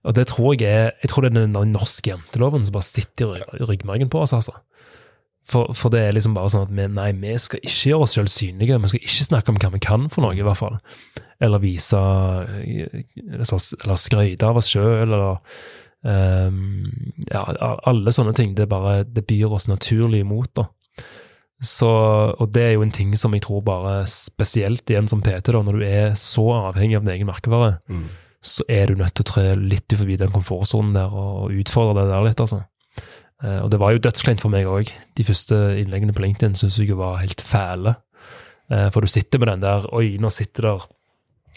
Og det tror jeg er Jeg tror det er den norske jenteloven som bare sitter i ryggmargen på oss, altså. For, for det er liksom bare sånn at vi, nei, vi skal ikke gjøre oss selv synlige. Vi skal ikke snakke om hva vi kan for noe, i hvert fall. Eller vise Eller, eller skryte av oss sjøl, eller um, Ja, alle sånne ting. Det bare Det byr oss naturlig imot, da. Så, og det er jo en ting som jeg tror bare spesielt igjen som PT, da, når du er så avhengig av din egen merkevare, Mm. så er du nødt til å tre litt forbi den komfortsonen der og, og utfordre det der litt, altså. Eh, og det var jo dødskleint for meg òg. De første innleggene på LinkedIn syns jeg var helt fæle. Eh, for du sitter med den der Oi, nå sitter der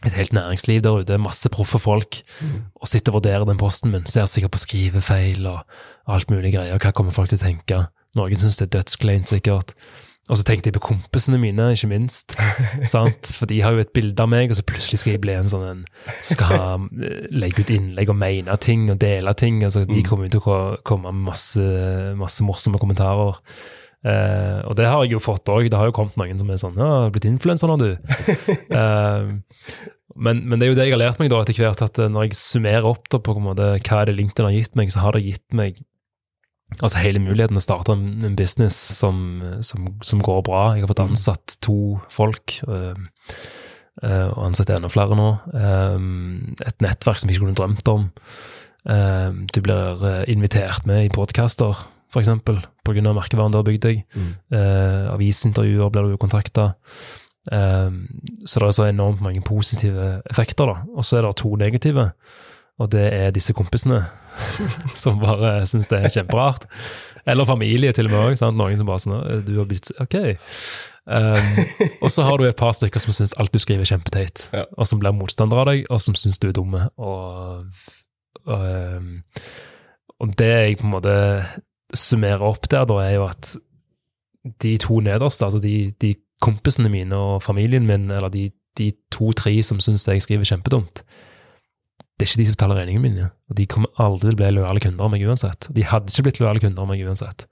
et helt næringsliv der ute, masse proffe folk, og sitter og vurderer den posten min, ser sikkert på skrivefeil og alt mulig greier. Hva kommer folk til å tenke? Noen syns det er dødskleint, sikkert. Og så tenkte jeg på kompisene mine, ikke minst. sant? For de har jo et bilde av meg, og så plutselig skal jeg bli en sånn en Skal ha, eh, legge ut innlegg og mene ting og dele ting. altså De kommer jo til å komme med masse, masse morsomme kommentarer. Eh, og det har jeg jo fått òg. Det har jo kommet noen som er sånn 'Ja, har blitt influenser nå, du?' Eh, men, men det er jo det jeg har lært meg da etter hvert, at eh, når jeg summerer opp da på en måte, hva er det LinkedIn har gitt meg, så har det gitt meg altså hele muligheten å starte en, business som, som, som går bra. Jeg har fått ansatt to folk, eh, eh, og ansatt enda flere nå. Eh, et nettverk som jeg ikke kunne drømt om. Du blir invitert med i på grunn av merkevaren du har bygd deg. Mm. Avisintervjuer blir du kontakta. så det er så enormt mange positive effekter, da. Og så er det to negative. Og det er disse kompisene som bare syns det er kjemperart. Eller familie, til og med òg. Noen som bare sånn Du har blitt Ok. Um, og så har du et par stykker som syns alt du skriver er kjempeteit, Ja. og som blir motstandere av deg, og som syns du er dumme. Og, og, um, og det jeg på en måte summerer opp der, da, er jo at de to nederste, altså de, de kompisene mine og familien min, eller de, de to-tre som syns jeg skriver kjempedumt, det er ikke de som betaler regningene mine. Og de kommer aldri til å bli lojale kunder av meg uansett. De hadde ikke blitt lojale kunder av meg uansett.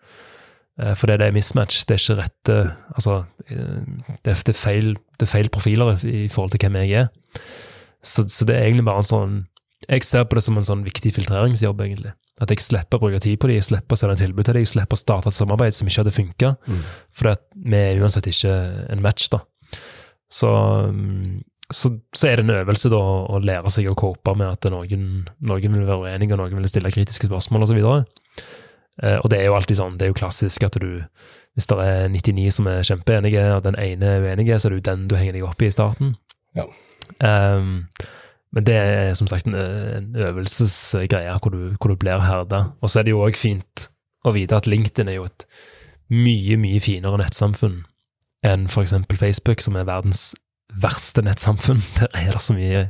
Eh, For det er mismatch. Det er ikke rette Altså, eh, det er, det er, feil, det er feil profiler i forhold til hvem jeg er. Så, så det er egentlig bare en sånn Jeg ser på det som en sånn viktig filtreringsjobb, egentlig. At jeg slipper å bruke tid på dem, jeg slipper å sende tilbud til dem, jeg slipper å starte et samarbeid som ikke hadde funka. Mm. For vi er uansett ikke en match, da. Så, mm, så, så er det en øvelse da å lære seg å cope med at noen, noen vil være uenige, og noen vil stille kritiske spørsmål osv. Eh, og det er jo alltid sånn, det er jo klassisk at du Hvis det er 99 som er kjempeenige, og den ene er uenige, så er det jo den du henger deg opp i i starten. Ja. Um, men det er som sagt en, en øvelsesgreie hvor, du- hvor du blir herda. Og så er det jo òg fint å vite at LinkedIn er jo et mye, mye finere nettsamfunn enn eksempel Facebook, som er verdens verste nettsamfunn. Der er det så mye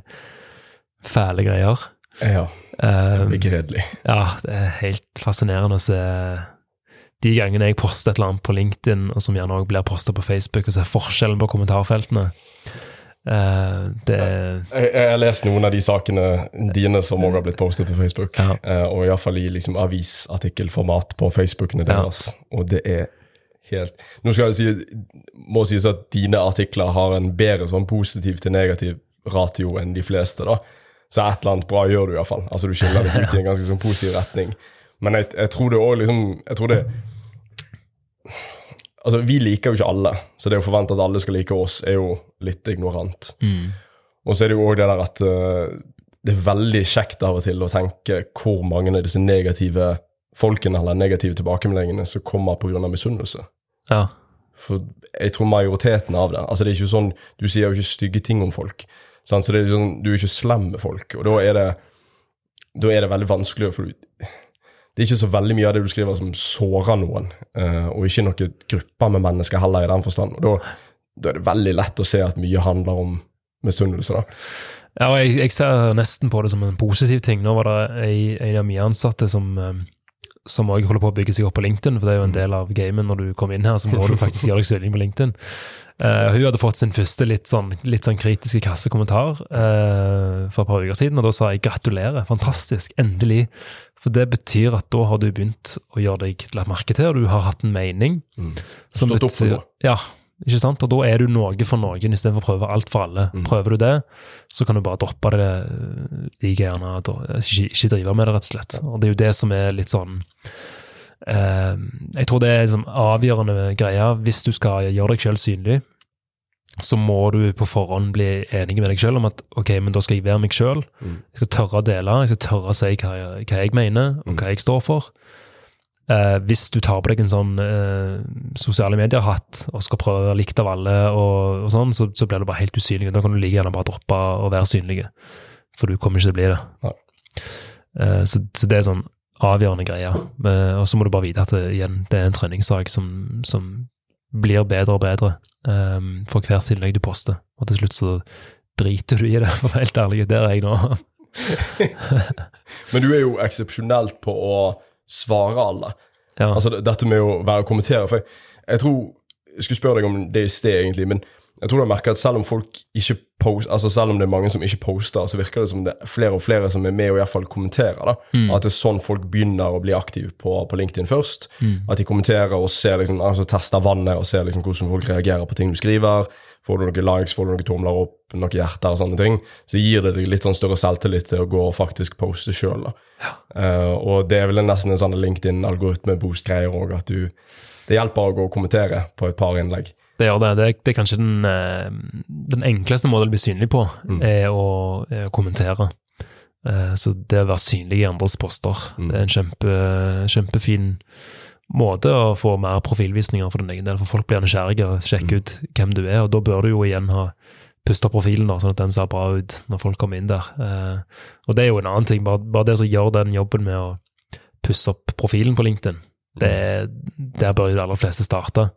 fæle greier. Ja, Begredelig. begredelig. ja, det er helt fascinerende å se de gangene jeg poster et eller annet på LinkedIn, og som gjerne også blir posta på Facebook, og ser forskjellen på kommentarfeltene. Uh, det Jeg, jeg har lest noen av de sakene dine som også har blitt postet på Facebook. Ja. Uh, og iallfall i liksom avisartikkelformat på Facebookene Ja. deres. Og det er helt Nå skal det si, må sies at dine artikler har en bedre sånn positiv til negativ ratio enn de fleste, da. Så et eller annet bra gjør du iallfall. Altså du skiller deg ut i en ganske sånn positiv retning. Men jeg, jeg tror det òg liksom Jeg tror det Altså, vi liker jo ikke alle, så det å forvente at alle skal like oss, er jo litt ignorant. mm, Og så er det jo òg det der at uh, det er veldig kjekt av og til å tenke hvor mange av disse negative folkene eller negative tilbakemeldingene som kommer pga. misunnelse. Ja. For jeg tror majoriteten av det Altså det er ikke sånn, Du sier jo ikke stygge ting om folk. Sant? Så det er sånn, Du er ikke slem med folk. Og da er det da er det veldig vanskelig for du, Det er ikke så veldig mye av det du skriver som sårer noen, eh, og ikke noen grupper med mennesker heller, i den forstand. Og da, da er det veldig lett å se at mye handler om misunnelse. da. Ja, og jeg, jeg ser nesten på det som en positiv ting. Nå var det en, en av mine ansatte som eh, som også holder på å bygge seg opp på LinkedIn, for det er jo en del av gamen når du kommer inn her, så må du faktisk gjøre deg synlig på LinkedIn. Uh, hun hadde fått sin første litt sånn, litt sånn kritiske kassekommentar uh, for et par uker siden, og da sa jeg gratulerer, fantastisk, endelig. For det betyr at da har du begynt å gjøre deg lagt merke til, og du har hatt en mening. Mm. Stått opp for noe. Ja, ikke sant? Og da er du noe for noen istedenfor å prøve alt for alle. Mm. Prøver du det, så kan du bare droppe det like gjerne. da- Ikke, ikke drive med det, rett og slett. Og det er jo det som er litt sånn eh, Jeg tror det er liksom avgjørende greia. Hvis du skal gjøre deg sjøl synlig, så må du på forhånd bli enig med deg sjøl om at ok, men da skal jeg være meg sjøl. Mm. Jeg skal tørre å dele, jeg skal tørre å si hva jeg, hva jeg mener, og Mm. hva jeg står for. Eh, hvis du tar på deg en sånn eh, sosiale medier-hatt og skal prøve å være likt av alle, og, og sånn, så, så blir du bare helt usynlig. Da kan du like gjerne bare droppe å være synlig, for du kommer ikke til å bli det. Ja. Eh, så, så det er sånn avgjørende greie. Eh, og så må du bare vite at det, igjen, det er en treningssak som, som blir bedre og bedre eh, for hvert innlegg du poster. Og til slutt så driter du i det, for å være helt ærlig. Der er jeg nå. Men du er jo eksepsjonelt på å svare alle. Ja. Altså dette med å være og kommentere. For jeg, jeg tror Jeg skulle spørre deg om det i sted, egentlig, men jeg tror du har merka at selv om folk ikke post, altså selv om det er mange som ikke poster, så virker det som det er flere og flere som er med og i hvert fall kommenterer. da. At det er sånn folk begynner å bli aktive på, på LinkedIn først. At de kommenterer og ser liksom, altså tester vannet og ser liksom hvordan folk reagerer på ting du skriver. Får du noen likes, får du noen tomler opp, noen hjerter og sånne ting, så gir det deg litt sånn større selvtillit til å gå og faktisk poste sjøl. Uh, og det er vel nesten en sånn LinkedIn-algoritme-boost-greier òg, at du Det hjelper å gå og kommentere på et par innlegg. Det gjør det. Det er, det er kanskje den, eh, den enkleste måten å bli synlig på, er, å, er å kommentere. Eh, Så det å være synlig i andres poster, Mm. det er en kjempe, kjempefin måte å få mer profilvisninger for din egen del. For folk blir nysgjerrige og sjekker ut hvem du er, og da bør du jo igjen ha puste profilen, da, sånn at den ser bra ut når folk kommer inn der. Eh, og det er jo en annen ting, bare, bare det som gjør den jobben med å pusse opp profilen på LinkedIn, det, der bør jo de aller fleste starte.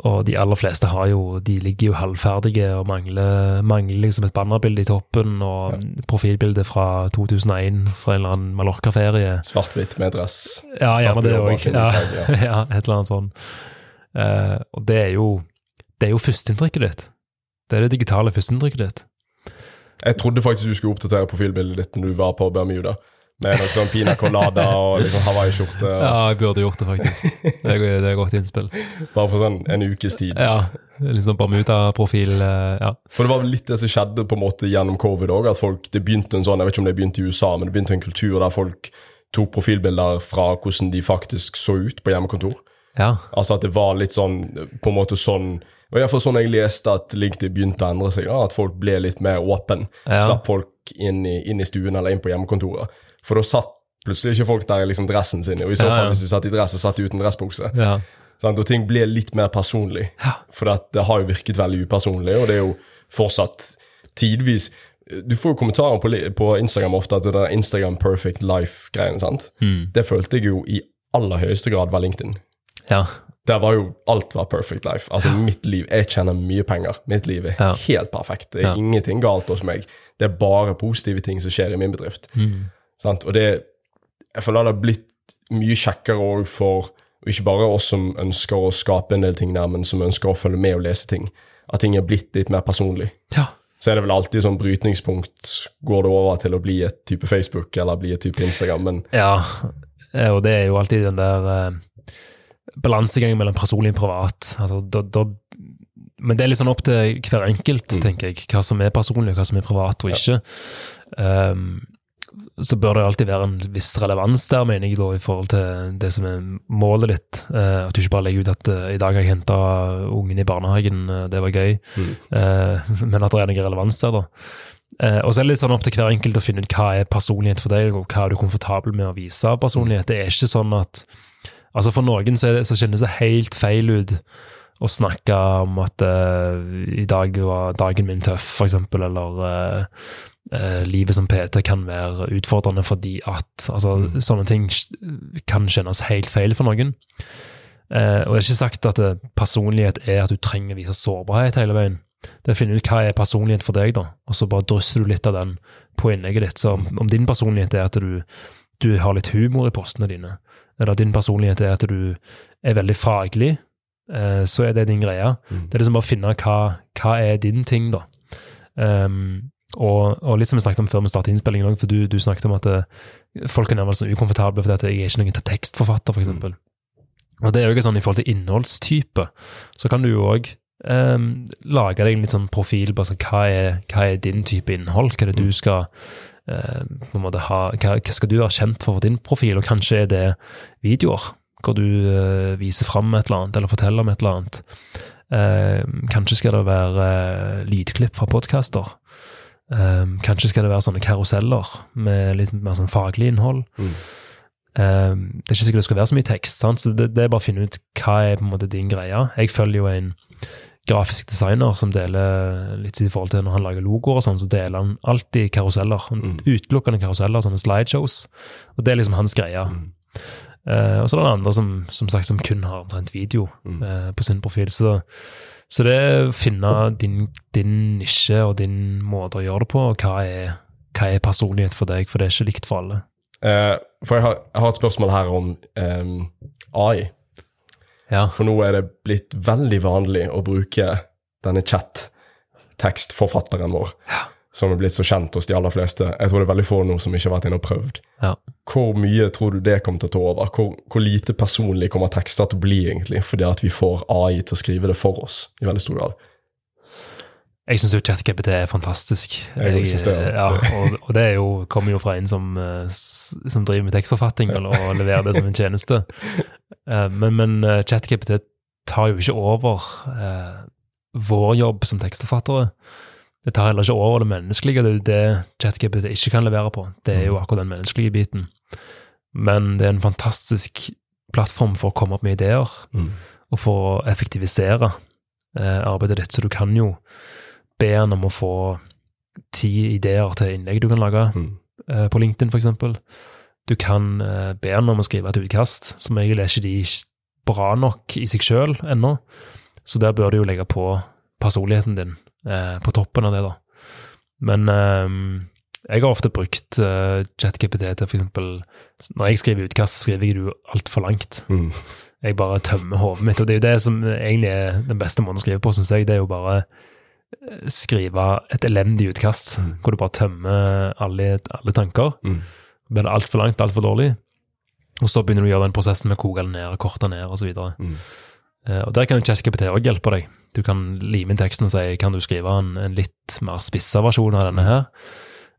Og de aller fleste har jo, de ligger jo halvferdige og mangler, mangler liksom et bannerbilde i toppen og Ja. profilbilde fra 2001 fra en eller annen Mallorca-ferie. Svart-hvitt med dress. Ja, gjerne det òg. Ja, ja, et eller annet sånt. Uh, og det er jo det er jo førsteinntrykket ditt. Det er det digitale førsteinntrykket ditt. Jeg trodde faktisk du skulle oppdatere profilbildet ditt når du var på Bermuda. Med noe sånn pina colada og liksom hawaiiskjorte. og- Ja, jeg burde gjort det, faktisk. Det er, det er godt innspill. Bare for sånn en ukes tid. Ja, liksom Bermuda-profil. eh, Ja. For det var litt det som skjedde på en måte gjennom covid òg. Det begynte en sånn, jeg vet ikke om det begynte i USA, men det begynte en kultur der folk tok profilbilder fra hvordan de faktisk så ut på hjemmekontor. ja. Altså at det var litt sånn, på en måte sånn og jeg hvert fall sånn jeg leste at LinkedIn begynte å endre seg, ja, at folk ble litt mer åpen. Ja. Slapp folk inn i, inn i stuen eller inn på hjemmekontoret. For da satt plutselig ikke folk der i liksom dressen sin. Og i så Ja, ja. fall, hvis de satt i dress, så satt de uten dressbukse. ja. Og ting ble litt mer personlig. For det har jo virket veldig upersonlig, og det er jo fortsatt tidvis Du får jo kommentarer på, på Instagram ofte at det er Instagram perfect life-greiene. sant? Mm. Det følte jeg jo i aller høyeste grad var LinkedIn. ja. Der var jo alt var perfect life. Altså mitt liv Jeg tjener mye penger. Mitt liv er Ja. helt perfekt. Det er Ja. ingenting galt hos meg. Det er bare positive ting som skjer i min bedrift. Mm. Sant? Og det Jeg føler det har blitt mye kjekkere òg for ikke bare oss som ønsker å skape en del ting der, men som ønsker å følge med og lese ting. At ting er blitt litt mer personlig. ja. Så er det vel alltid sånn brytningspunkt. Går det over til å bli et type Facebook eller bli et type Instagram? Men Ja, eh, og det er jo alltid den der eh, balansegangen mellom personlig og privat. Altså, da, da, men det er litt sånn opp til hver enkelt, tenker jeg, hva som er personlig, og hva som er privat og ikke. Um, så bør det alltid være en viss relevans der, mener jeg, da, i forhold til det som er målet ditt. Eh, at du ikke bare legger ut at eh, i dag har jeg henta ungen i barnehagen, eh, det var gøy. Eh, men at det er noe relevans der, da. Eh, og så er det litt sånn opp til hver enkelt å finne ut hva er personlighet for deg, og hva er du komfortabel med å vise av personlighet. Det er ikke sånn at Altså For noen så, det, så kjennes det helt feil ut å snakke om at uh, i dag var dagen min tøff, eksempel, eller uh, uh, livet som PT kan være utfordrende fordi at Altså, sånne ting kan kjennes helt feil for noen. Og det er ikke sagt at personlighet er at du trenger å vise sårbarhet hele veien. Det er å finne ut hva er personlighet for deg, da, og så bare drysser du litt av den på innlegget ditt. Så om, om din personlighet er at du, du har litt humor i postene dine, eller din personlighet er at du er veldig faglig, så er det din greie. Det er liksom bare å finne hva, hva er din ting, da. Um, og, og litt som vi snakket om før vi startet innspillingen òg, for du, du snakket om at det, folk er nærmest ukomfortable fordi at jeg er ikke noen tekstforfatter, for eksempel. Og det er jo ikke sånn i forhold til innholdstype, så kan du jo òg um, lage deg en litt sånn profil på sånn, hva, er, hva er din type innhold, hva er det du skal uh, på en måte ha, hva, hva skal du være kjent for for din profil, og kanskje er det videoer hvor du eh, viser fram et eller annet, eller forteller om et eller annet. Eh, kanskje skal det være eh, lydklipp fra podcaster. Eh, kanskje skal det være sånne karuseller med litt mer sånn faglig innhold. Mm. Eh, det er ikke sikkert det skal være så mye tekst, sant? så det, det er bare å finne ut hva er på en måte din greie. Jeg følger jo en grafisk designer som deler litt i forhold til når han lager logoer og sånn, så deler han alltid karuseller. Mm. Utelukkende karuseller, sånne slideshows. Og det er liksom hans greie. Eh, og så er det andre som, som sagt som kun har omtrent video Mm. uh, på sin profil. Så, så det er å finne din, din nisje og din måte å gjøre det på, og hva er, hva er personlighet for deg, for det er ikke likt for alle. Uh, for jeg har, jeg har et spørsmål her om um, AI. Ja. For nå er det blitt veldig vanlig å bruke denne chat-tekstforfatteren vår, som er blitt så kjent hos de aller fleste. Jeg tror det er veldig få nå som ikke har vært inne og prøvd. Ja. Hvor mye tror du det kommer til å ta over? Hvor, hvor lite personlig kommer tekster til å bli, egentlig, fordi at vi får AI til å skrive det for oss i veldig stor grad? Jeg syns ChatGPT er fantastisk. Jeg jeg det, ja. ja, og, og det jo, kommer jo fra en som, eh, som driver med tekstforfatting, eller, og leverer det som en tjeneste. Eh, Men, men eh, ChatGPT tar jo ikke over eh, vår jobb som tekstforfattere. Det tar heller ikke over det menneskelige. Det er jo det ChatGPT ikke kan levere på. Det er jo akkurat den menneskelige biten. Men det er en fantastisk plattform for å komme opp med ideer Mm. og for å effektivisere eh, arbeidet ditt. Så du kan jo be han om å få ti ideer til innlegg du kan lage Mm. eh, på LinkedIn, eksempel. Du kan eh, be han om å skrive et utkast. Som egentlig er ikke de bra nok i seg sjøl ennå, så der bør du jo legge på personligheten din eh, på toppen av det, da. Men eh, jeg har ofte brukt uh, ChatGPT til eksempel Når jeg skriver utkast, så skriver jeg det jo altfor langt. Mm. Jeg bare tømmer hodet mitt, og det er jo det som egentlig er den beste måten å skrive på, syns jeg. Det er jo bare eh, skrive et elendig utkast, Mm. hvor du bare tømmer alle, alle tanker. Mm. Blir det altfor langt, altfor dårlig, og så begynner du å gjøre den prosessen med å koke det ned, korte ned osv. Mm. Eh, Og der kan ChatGPT òg hjelpe deg. Du kan lime inn teksten og si kan du skrive en, en litt mer spissa versjon av denne her,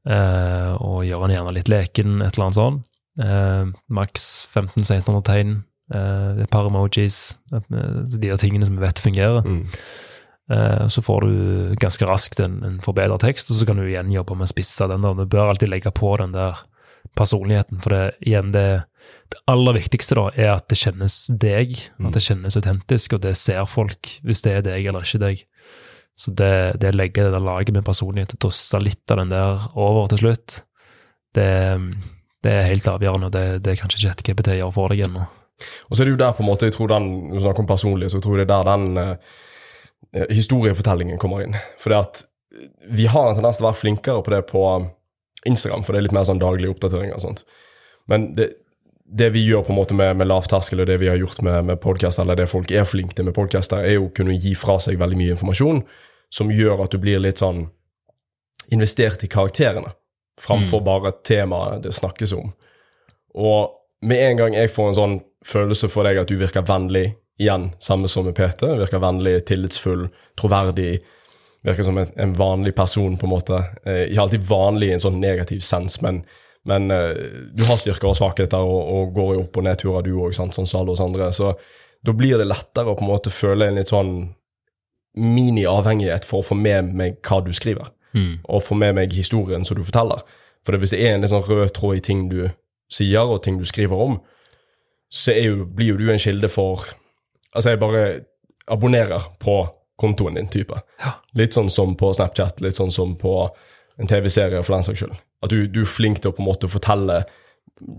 eh, og gjøre den gjerne litt leken, et eller annet sånt. Eh, Maks 1500-1600 tegn, eh, et par emojis, eh, de der tingene som vi vet fungerer. Mm. Eh, Så får du ganske raskt en, en forbedret tekst, og så kan du igjen jobbe med å spisse den. der. Du bør alltid legge på den der personligheten, for det, igjen, det, det aller viktigste da, er at det kjennes deg, Mm. at det kjennes autentisk, og det ser folk, hvis det er deg eller ikke deg. Så det, det å legge det der laget med personlighet, dosse litt av den der over til slutt, det, det er helt avgjørende, og det, det kanskje ikke ChatGPT gjøre for deg ennå. Og så er det jo der på en måte, jeg tror den, når du snakker om personlig, så tror jeg det er der den eh, historiefortellingen kommer inn. For det at vi har en tendens til å være flinkere på det på Instagram, for det er litt mer sånn daglige oppdateringer og sånt. Men det, det vi gjør på en måte med, med lavterskel, og det vi har gjort med, med podcast, eller det folk er flinke til med podkaster, er jo å kunne gi fra seg veldig mye informasjon som gjør at du blir litt sånn investert i karakterene, framfor bare temaet det snakkes om. Og med en gang jeg får en sånn følelse for deg at du virker vennlig, igjen, samme som med Peter, virker vennlig, tillitsfull, troverdig, virker som en, en vanlig person, på en måte. Eh, ikke alltid vanlig i en sånn negativ sens, men, men eh, du har styrker og svakheter og, og går jo opp- og nedturer, du òg, sånn som alle oss andre. Så da blir det lettere å på en måte føle en litt sånn mini-avhengighet for å få med meg hva du skriver, og få med meg historien som du forteller. For hvis det er en litt sånn rød tråd i ting du sier, og ting du skriver om, så jo, blir jo du en kilde for Altså, jeg bare abonnerer på kontoen din, type. Ja. Litt sånn som på Snapchat, litt sånn som på en TV-serie, for den saks skyld. At du, du er flink til å på en måte fortelle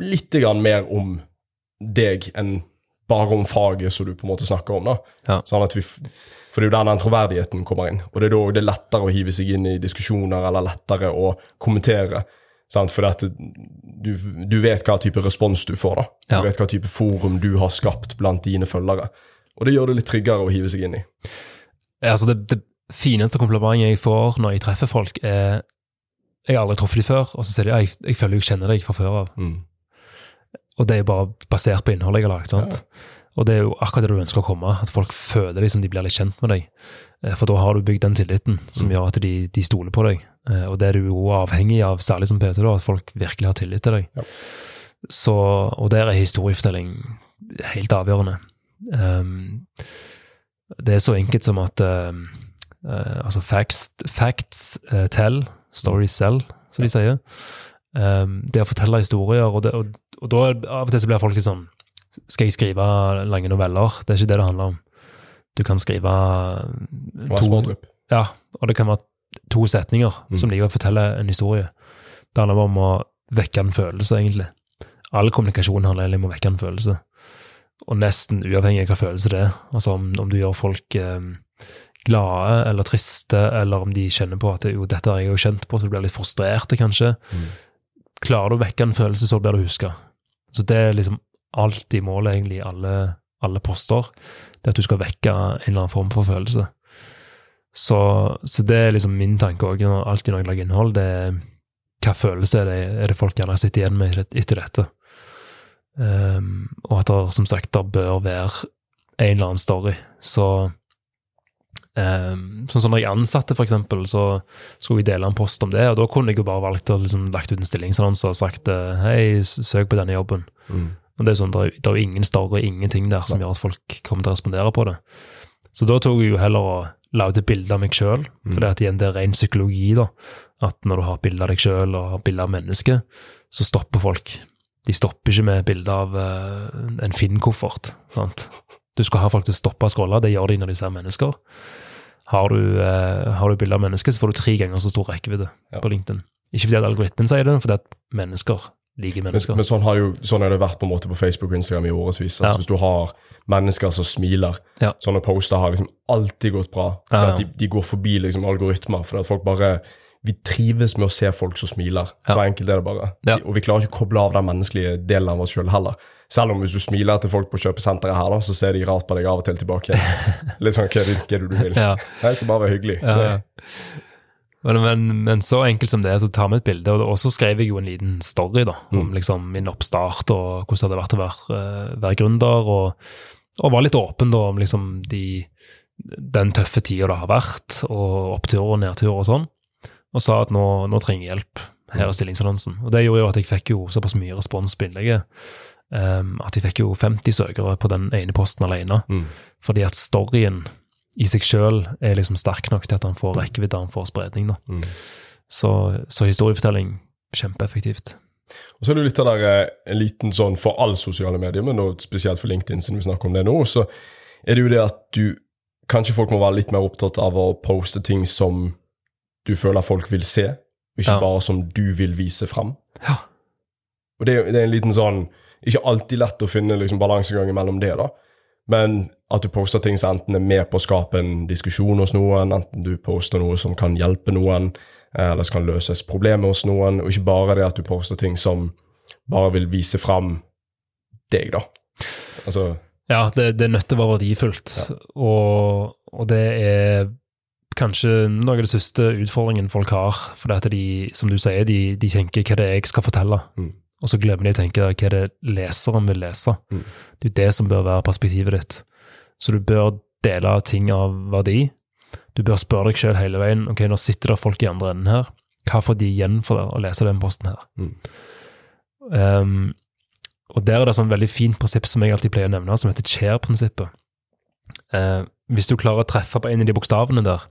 litt grann mer om deg enn bare om faget som du på en måte snakker om. da. Ja. Sånn at vi, for det er jo der den troverdigheten kommer inn. Og det er da det er lettere å hive seg inn i diskusjoner, eller lettere å kommentere. Sant? For at du, du vet hva type respons du får. da. Du Ja. vet hva type forum du har skapt blant dine følgere. Og det gjør det litt tryggere å hive seg inn i. Ja, Altså det, det fineste komplimentet jeg får når jeg treffer folk, er Jeg har aldri truffet dem før, og så sier de jeg, jeg føler jeg kjenner deg fra før av. Mm. Og det er jo bare basert på innholdet jeg har lagd. sant? Og det er jo akkurat det du ønsker å komme, at folk føler liksom de blir litt kjent med deg. Eh, For da har du bygd den tilliten som gjør at de, de stoler på deg. Eh, Og det er du jo avhengig av, særlig som PT, da, at folk virkelig har tillit til deg. Ja. Så, og der er historiefortelling helt avgjørende. Um, det er så enkelt som at uh, eh, altså facts, facts uh, tell, stories sell, som de sier. Um, det å fortelle historier, og, det, og, og da av og til så blir folk litt sånn Skal jeg skrive lange noveller? Det er ikke det det handler om. Du kan skrive to, ja, og det kan være to setninger Mm. som likevel forteller en historie. Det handler bare om å vekke en følelse, egentlig. All kommunikasjon handler egentlig om å vekke en følelse. Og nesten uavhengig av hva følelse det er. Altså om, om du gjør folk eh, glade eller triste, eller om de kjenner på at jo, dette har jeg jo kjent på, så du blir litt frustrerte, kanskje. Mm. Klarer du å vekke en følelse, så blir du huska. Så det er liksom alltid målet, egentlig, i alle, alle poster. Det at du skal vekke en eller annen form for følelse. Så, så det er liksom min tanke òg, alltid når jeg lager innhold. det er Hva følelse er det, er det folk gjerne sitter igjen med etter dette? Um, og at det som sagt det bør være en eller annen story. Så um, Sånn som når jeg ansatte, for eksempel, så skulle jeg dele en post om det, og da kunne jeg jo bare valgt å liksom lagt ut en stillingsannonse og sagt eh, hei, søk på denne jobben. Mm. Men det er jo sånn, det er, jo ingen story, ingenting der som gjør at folk kommer til å respondere på det. Så da tok jeg jo heller og et bilde av meg sjøl, for det, at igjen, det er ren psykologi. da, At når du har bilde av deg sjøl og bilde av mennesket, så stopper folk. De stopper ikke med bilde av eh, en Finn-koffert. sant? Du skal ha folk til å stoppe å scrolle, det gjør de når de ser mennesker. Har du, eh, har du bilde av mennesker, så får du tre ganger så stor rekkevidde Ja. på LinkedIn. Ikke fordi at algoritmen sier det, men fordi at mennesker liker Men, mennesker. men sånn, har jo, sånn har det vært på en måte på Facebook og Instagram i årevis. Altså, Ja. Hvis du har mennesker som smiler, Ja. sånne poster har liksom alltid gått bra. For at de, de går forbi liksom algoritmer. For at folk bare Vi trives med å se folk som smiler. Så Ja. enkelt er det bare. Ja. Og vi klarer ikke å koble av den menneskelige delen av oss sjøl heller. Selv om hvis du smiler til folk på kjøpesenteret her, da, så ser de rart på deg av og til tilbake. Litt sånn hva er det, du vil? Ja. Jeg skal bare være hyggelig. Ja. Men, men, men så enkelt som det er, så tar vi et bilde. Og så skrev jeg jo en liten story da, om liksom min oppstart og hvordan det hadde vært å være, eh, være gründer. Og, og var litt åpen da om liksom de, den tøffe tida det har vært, og oppturer og nedturer og sånn. Og sa at nå, nå trenger jeg hjelp. Her er stillingsannonsen. Og det gjorde jo at jeg fikk jo såpass mye respons på innlegget. Um, at jeg fikk jo 50 søkere på den ene posten alene. Mm. Fordi at storyen i seg sjøl er liksom sterk nok til at han får rekkevidde, han får spredning. da. Mm. Så, så historiefortelling, kjempeeffektivt. Og så er det jo litt av der, eh, en liten sånn for alle sosiale medier, men spesielt for LinkedIn, siden vi snakker om det nå, så er det jo det at du Kanskje folk må være litt mer opptatt av å poste ting som du føler folk vil se, ikke Ja. bare som du vil vise fram. Ja. Og det, det er en liten sånn Ikke alltid lett å finne liksom balansegangen mellom det, da. Men at du poster ting som enten er med på å skape en diskusjon hos noen, enten du poster noe som kan hjelpe noen, eh, eller som kan løses problemer hos noen, og ikke bare det at du poster ting som bare vil vise fram deg, da. Altså Ja, det, det å være verdifullt. Og, og det er kanskje noe av det største utfordringen folk har. For det at de, som du sier, de, de tenker hva det er jeg skal fortelle. Mm. Og så glemmer de å tenke hva det er leseren vil lese. Mm. Det er det som bør være perspektivet ditt. Så du bør dele ting av verdi. Du bør spørre deg sjøl hele veien ok, nå sitter det folk i andre enden her. Hva får de igjen for det å lese den posten her? Mm. Um, og der er det et sånn veldig fint prinsipp som jeg alltid pleier å nevne, som heter chair-prinsippet. Eh, hvis du klarer å treffe på en av de bokstavene der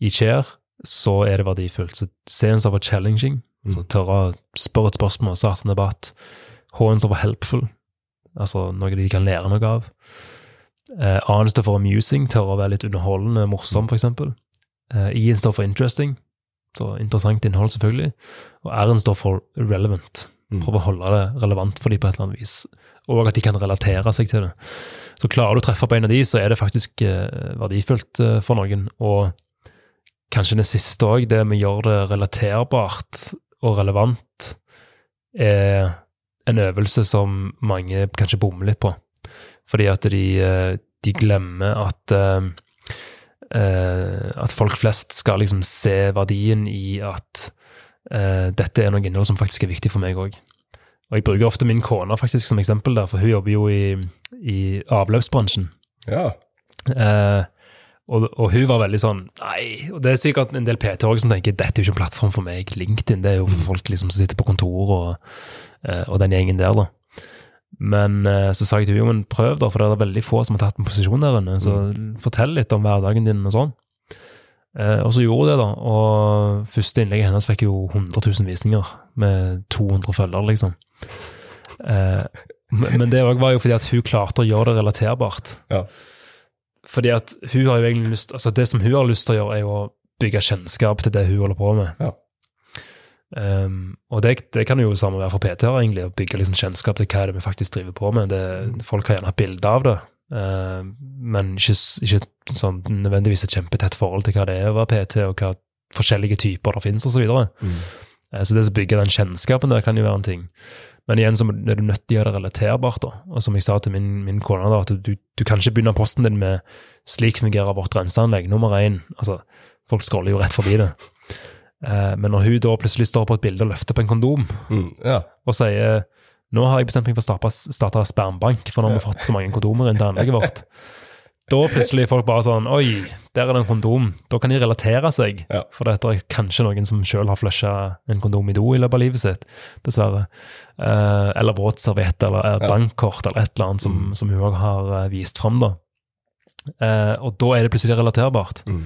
i chair, så er det verdifullt. Så C-en står for challenging, så tørre å spørre et spørsmål, starte en debatt. H-en står for helpful, altså noe de kan lære noe av. Eh, A-en står for amusing, tørre å være litt underholdende, morsom, for eksempel. Eh, I-en står for interesting, så interessant innhold, selvfølgelig. Og R-en står for relevant. Mm. Prøve å holde det relevant for dem på et eller annet vis, og at de kan relatere seg til det. Så klarer du å treffe på en av de, så er det faktisk eh, verdifullt eh, for noen. Og kanskje det siste òg, det med å gjøre det relaterbart og relevant, er en øvelse som mange kanskje bommer litt på. Fordi at de, eh, de glemmer at at folk flest skal liksom se verdien i at dette er noe innhold som faktisk er viktig for meg òg. Og jeg bruker ofte min kone faktisk som eksempel der, for hun jobber jo i, i avløpsbransjen. Ja. Eh, og, og hun var veldig sånn Nei, og det er sikkert en del PT som tenker dette er jo ikke en plattform for meg. LinkedIn det er jo for folk liksom som sitter på kontor og, eh, og den gjengen der, da. Men eh, så sa jeg til henne jo, men prøv, da, for det er veldig få som har tatt en posisjon der inne. Så fortell litt om hverdagen din og sånn. Eh, og så gjorde hun det, da. Og første innlegget hennes fikk jo 100 000 visninger med 200 følgere, liksom. Eh, men det var jo fordi at hun klarte å gjøre det relaterbart. Ja. Fordi at hun har jo egentlig lyst Altså det som hun har lyst til å gjøre, er jo å bygge kjennskap til det hun holder på med. Ja. Um, og det, det kan jo samme være for PT-er, egentlig, å bygge liksom kjennskap til hva det er vi faktisk driver på med. Det, folk har gjerne hatt bilde av det, men ikke, ikke sånn nødvendigvis et kjempetett forhold til hva det er å være PT, og hva forskjellige typer det finnes, osv. Så. Mm. Eh, så det å bygge den kjennskapen der kan jo være en ting. Men igjen så er du nødt til å gjøre det relaterbart. da. Og som jeg sa til min, min kone, da, at du, du kan ikke begynne posten din med 'slik fungerer vårt renseanlegg', nummer én. Altså, folk scroller jo rett forbi det. Eh, men når hun da plutselig står på et bilde og løfter på en kondom Mm. ja. og sier 'nå har jeg bestemt meg for å starte, spermbank, for nå har vi fått så mange kondomer inn til anlegget vårt', da plutselig er folk bare sånn 'oi, der er det en kondom'. Da kan de relatere seg. Ja. For dette er kanskje noen som sjøl har flusha en kondom i do i løpet av livet sitt, dessverre. Eh, eller våtserviett eller eh, bankkort eller et eller annet som, Mm. som hun òg har eh, vist fram. da. Eh, og da er det plutselig relaterbart. Mm.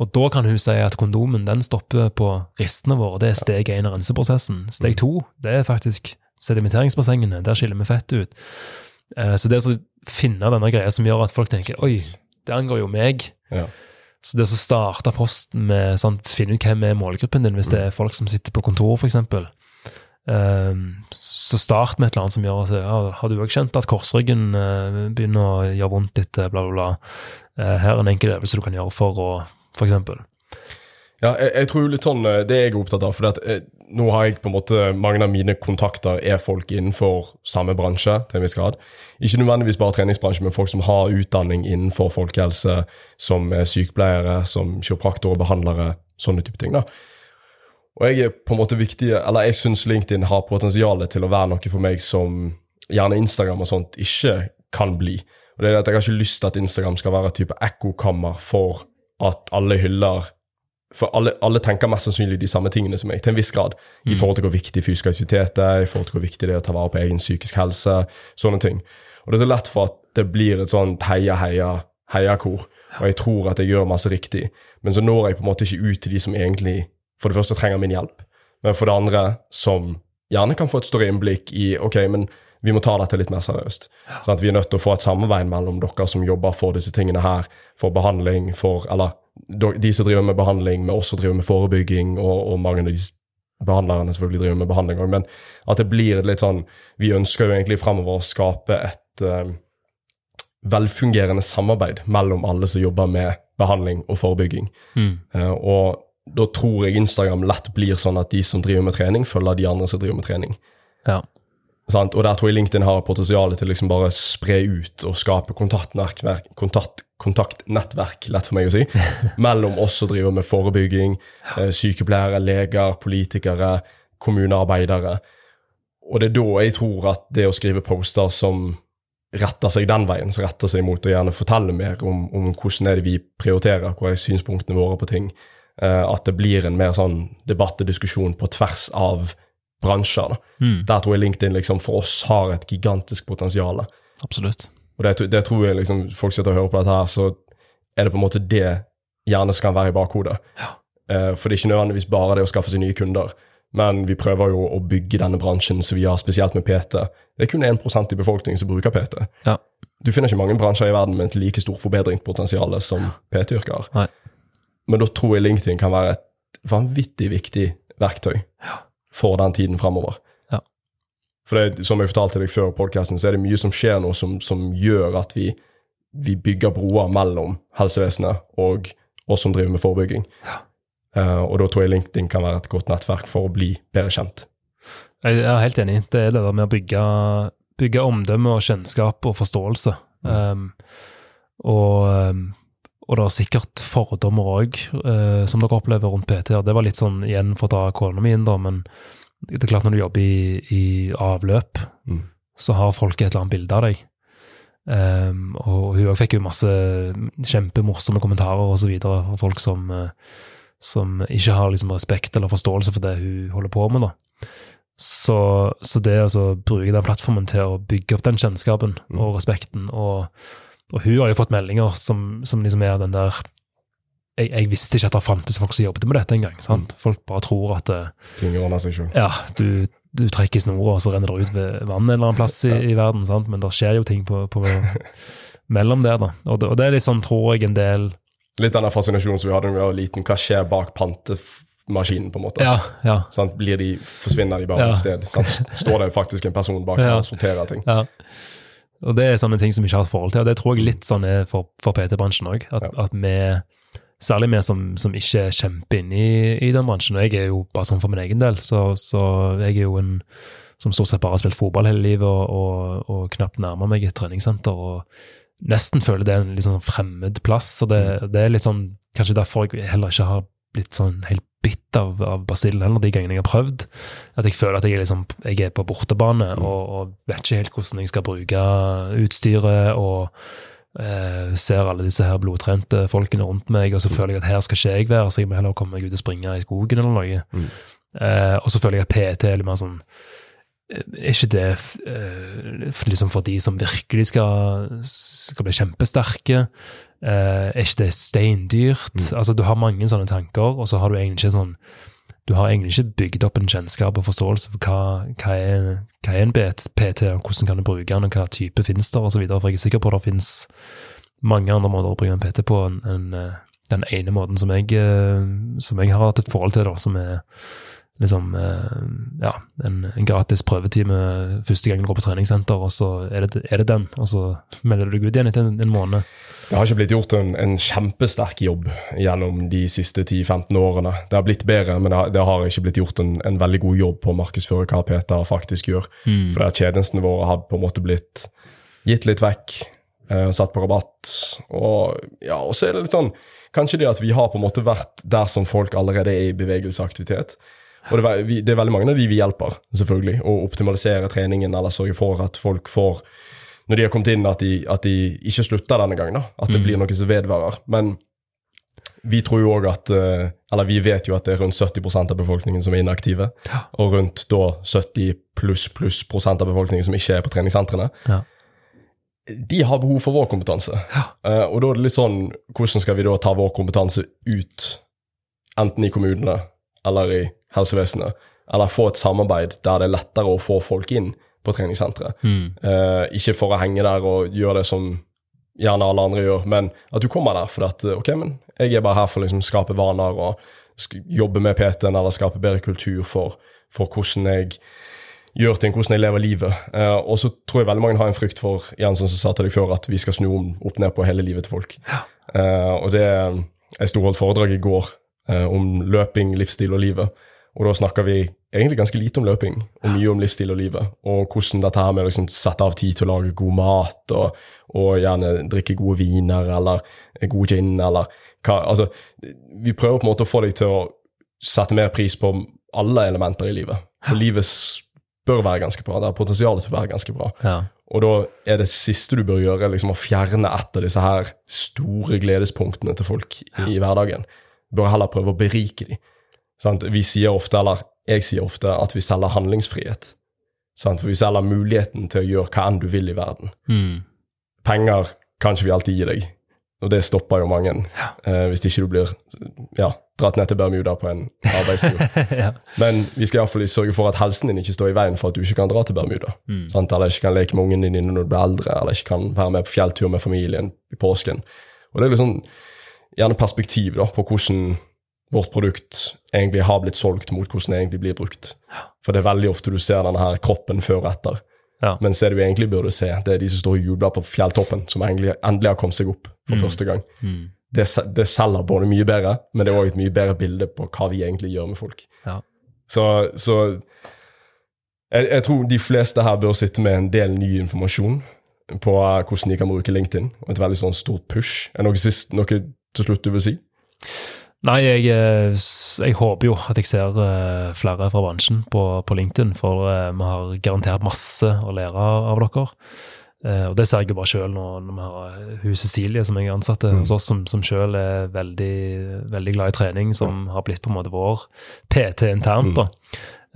Og da kan hun si at kondomen den stopper på ristene våre. Det er steg én av renseprosessen. Steg to det er faktisk sedimenteringsbassengene. Der skiller vi fett ut. Eh, så det å finne denne greia som gjør at folk tenker oi, det angår jo meg, Ja. Så det å starte posten med sånn, finne ut hvem er målgruppen din, hvis det er folk som sitter på kontor, f.eks. Um, så start med et eller annet som gjør at ja, Har du òg kjent at korsryggen uh, begynner å gjøre vondt etter bla, bla, bla? Uh, her er en enkel øvelse du kan gjøre for å f.eks. Ja, jeg, jeg, tror litt sånn Det er jeg opptatt av. For det at, nå har jeg på en måte Mange av mine kontakter er folk innenfor samme bransje til en viss grad. Ikke nødvendigvis bare treningsbransje, men folk som har utdanning innenfor folkehelse, som er sykepleiere, som kiropraktorer, behandlere, sånne type ting. da. Og jeg er på en måte viktig, eller jeg syns LinkedIn har potensial til å være noe for meg som gjerne Instagram og sånt ikke kan bli. Og det er at Jeg har ikke lyst til at Instagram skal være et type ekkokammer for at alle hyller For alle, alle, tenker mest sannsynlig de samme tingene som meg, til en viss grad. Mm. I forhold til hvor viktig fysisk aktivitet er, i forhold til hvor viktig det er å ta vare på egen psykisk helse. Sånne ting. Og det er så lett for at det blir et sånt heia, heia, heiakor. Og jeg tror at jeg gjør masse riktig. Men så når jeg på en måte ikke ut til de som egentlig for det første trenger min hjelp, men for det andre som gjerne kan få et større innblikk i ok, men vi må ta dette litt mer seriøst. Sånn at Vi er nødt til å få et samarbeid mellom dere som jobber for disse tingene her, for behandling, for Eller de som driver med behandling, med oss som driver med forebygging, og, og mange av de behandlerne selvfølgelig driver med behandling òg, men at det blir litt sånn Vi ønsker jo egentlig fremover å skape et uh, velfungerende samarbeid mellom alle som jobber med behandling og forebygging. Mm. Uh, og da tror jeg Instagram lett blir sånn at de som driver med trening, følger de andre som driver med trening. Ja. Sant? Og der tror jeg LinkedIn har potensial til liksom bare spre ut og skape kontaktnettverk, kontakt, kontaktnettverk lett for meg å si, mellom oss som driver med forebygging, eh, sykepleiere, leger, politikere, kommunearbeidere. Og det er da jeg tror at det å skrive poster som retter seg den veien, som retter seg mot å gjerne fortelle mer om, om hvordan er det vi prioriterer, hvor er synspunktene våre på ting, Eh, at det blir en mer sånn debatt og diskusjon på tvers av bransjer. Mm. Der tror jeg LinkedIn liksom for oss har et gigantisk potensial. Absolutt. Og det, det, tror jeg liksom folk sitter og hører på dette her, så er det på en måte det gjerne skal være i bakhodet. Ja. Eh, for det er ikke nødvendigvis bare det å skaffe seg nye kunder. Men vi prøver jo å bygge denne bransjen som vi har, spesielt med PT. Det er kun 1% i befolkningen som bruker PT. Ja. Du finner ikke mange bransjer i verden med et like stort forbedringspotensial som PT-yrker. Men da tror jeg LinkedIn kan være et vanvittig viktig verktøy ja. for den tiden fremover. For det, som jeg fortalte deg før podkasten, så er det mye som skjer nå som, som gjør at vi, vi, bygger broer mellom helsevesenet og oss som driver med forebygging. Ja. Uh, og da tror jeg LinkedIn kan være et godt nettverk for å bli bedre kjent. Jeg er helt enig. Det er det der med å bygge, bygge omdømme og kjennskap og forståelse. Mm. Um, og um, og det er sikkert fordommer òg, uh, som dere opplever rundt PT-er. Det var litt sånn igjen for å ta kona mi inn, da, men det er klart når du jobber i, i avløp, mm. så har folk et eller annet bilde av deg. Um, og hun fikk jo masse kjempemorsomme kommentarer og så videre fra folk som, uh, som ikke har liksom respekt eller forståelse for det hun holder på med. da. Så, så det å bruke den plattformen til å bygge opp den kjennskapen mm. og respekten og og hun har jo fått meldinger som, som liksom er den der jeg, jeg, visste ikke at det fantes folk som jobbet med dette engang. Mm. Folk bare tror at det, Ting ordner seg selv. Ja, du, du trekker snora, og så renner det ut ved vann en eller annen plass i, ja. i verden. Sant? Men det skjer jo ting på, på mellom der, da. Og det, og det, er liksom, tror jeg, en del Litt av den fascinasjonen som vi hadde da vi var liten. Hva skjer bak pantemaskinen, på en måte? Ja, ja. Sant? Blir de, forsvinner de bare ja. et sted? Sant? Står det faktisk en person bak der og sorterer ting? Ja. Og det er sånne ting som vi ikke har et forhold til, og det tror jeg litt sånn er for, for PT-bransjen òg. At, ja. at, vi, særlig vi som, som ikke er kjempeinne i, i den bransjen, og jeg er jo bare sånn for min egen del, så, så jeg er jo en som stort sett bare har spilt fotball hele livet og, og, og knapt nærmer meg et treningssenter. og Nesten føler det er en sånn fremmed plass. og det, mm. det er sånn, Kanskje derfor jeg heller ikke har blitt sånn helt bitt av, av basillen heller, de gangene jeg har prøvd. At jeg føler at jeg liksom, jeg er på bortebane mm. og, og, vet ikke helt hvordan jeg skal bruke utstyret. og eh, ser alle disse her blodtrente folkene rundt meg, og så mm. føler jeg at her skal ikke jeg være, så jeg må heller komme meg ut og springe i skogen eller noe. Mm. Eh, og så føler jeg at PT er litt mer sånn er ikke det uh, liksom for de som virkelig skal, skal bli kjempesterke? Eh, er ikke det steindyrt? Mm. Altså, du har mange sånne tanker, og så har du egentlig ikke sånn du har egentlig ikke bygd opp en kjennskap og forståelse for hva, hva, er, hva er en PT, og hvordan kan du bruke den, og hva type finnes der, osv. For jeg er sikker på at det finnes mange andre måter å bruke en PT på enn en, den ene måten som jeg, eh, som jeg har hatt et forhold til, da, som er liksom eh, ja, en, en gratis prøvetime første gang du går på treningssenter, og så er det, er det den, og så melder du deg ut igjen etter en, en måned. Det har ikke blitt gjort en, en kjempesterk jobb gjennom de siste 10-15 årene. Det har blitt bedre, men det har, det har ikke blitt gjort en, en, veldig god jobb på å markedsføre hva Peter faktisk gjør. Mm. For tjenestene våre har på en måte blitt gitt litt vekk, Uh, satt på rabatt. Og ja, og så er det litt sånn Kanskje det at vi har på en måte vært der som folk allerede er i bevegelse og aktivitet. Og det det er, veldig mange av de vi hjelper, selvfølgelig, å optimalisere treningen eller sørge for at folk får Når de har kommet inn, at de, at de ikke slutter denne gangen. da, At det mm. blir noe som vedvarer. Men vi tror jo òg at eh, Eller vi vet jo at det er rundt 70% av befolkningen som er inaktive. Og rundt da 70 pluss pluss prosent av befolkningen som ikke er på treningssentrene. Ja. De har behov for vår kompetanse. Ja. Uh, og da er det litt sånn Hvordan skal vi da ta vår kompetanse ut, enten i kommunene eller i helsevesenet, eller få et samarbeid der det er lettere å få folk inn på treningssenteret. Mm. Uh, ikke for å henge der og gjøre det som gjerne alle andre gjør, men at du kommer der fordi at ok, men jeg er bare her for å liksom skape vaner og jobbe med PT-en eller skape bedre kultur for, for, hvordan jeg gjør ting, hvordan jeg lever livet. Uh, og så tror jeg veldig mange har en frykt for igjen som sa til deg før, at vi skal snu om opp ned på hele livet til folk. Ja. Uh, og det Jeg sto holdt foredrag i går om løping, livsstil og livet. Og da snakker vi egentlig ganske lite om løping, og mye om livsstil og livet. Og hvordan dette her med å liksom sette av tid til å lage god mat, og, og, gjerne drikke gode viner, eller god gin, eller hva Altså, vi prøver på en måte å få deg til å sette mer pris på alle elementer i livet. For livet bør være ganske bra. Det har potensial til å være ganske bra. Ja. Og da er det siste du bør gjøre, liksom å fjerne et av disse her store gledespunktene til folk i, i hverdagen. Bør heller prøve å berike dem. Sant? Vi sier ofte, eller jeg sier ofte, at vi selger handlingsfrihet. Sant? For vi selger muligheten til å gjøre hva enn du vil i verden. Mm. Penger kan ikke vi alltid gi deg, og det stopper jo mange. Ja. Eh, hvis ikke du blir ja, dratt ned til Bermuda på en arbeidstur. ja. Men vi skal iallfall sørge for at helsen din ikke står i veien for at du ikke kan dra til Bermuda. Mm. Eller ikke kan leke med ungen din når du blir eldre, eller ikke kan være med på fjelltur med familien i påsken. Og det er liksom gjerne perspektiv da, på hvordan vårt produkt egentlig har blitt solgt mot hvordan det egentlig blir brukt. For det er veldig ofte du ser denne her kroppen før og etter. Ja. Men det du egentlig burde se, det er de som står og jubler på fjelltoppen, som egentlig, endelig har kommet seg opp for mm. første gang. Mm. Det, det, selger både mye bedre, men det er òg et mye bedre bilde på hva vi egentlig gjør med folk. Ja. Så, så jeg, jeg, tror de fleste her bør sitte med en del ny informasjon på hvordan de kan bruke LinkedIn, og et veldig sånn stort push. Er noe, sist, noe til slutt du vil si? Nei, jeg, eh, jeg, håper jo at jeg ser eh, flere fra bransjen på, på LinkedIn, for eh, vi har garantert masse å lære av dere. Og det ser jeg jo bare sjøl når, når, vi har hun Cecilie, som jeg ansatte hos oss, som, som sjøl er veldig, veldig, glad i trening, som har blitt på en måte vår PT internt. da.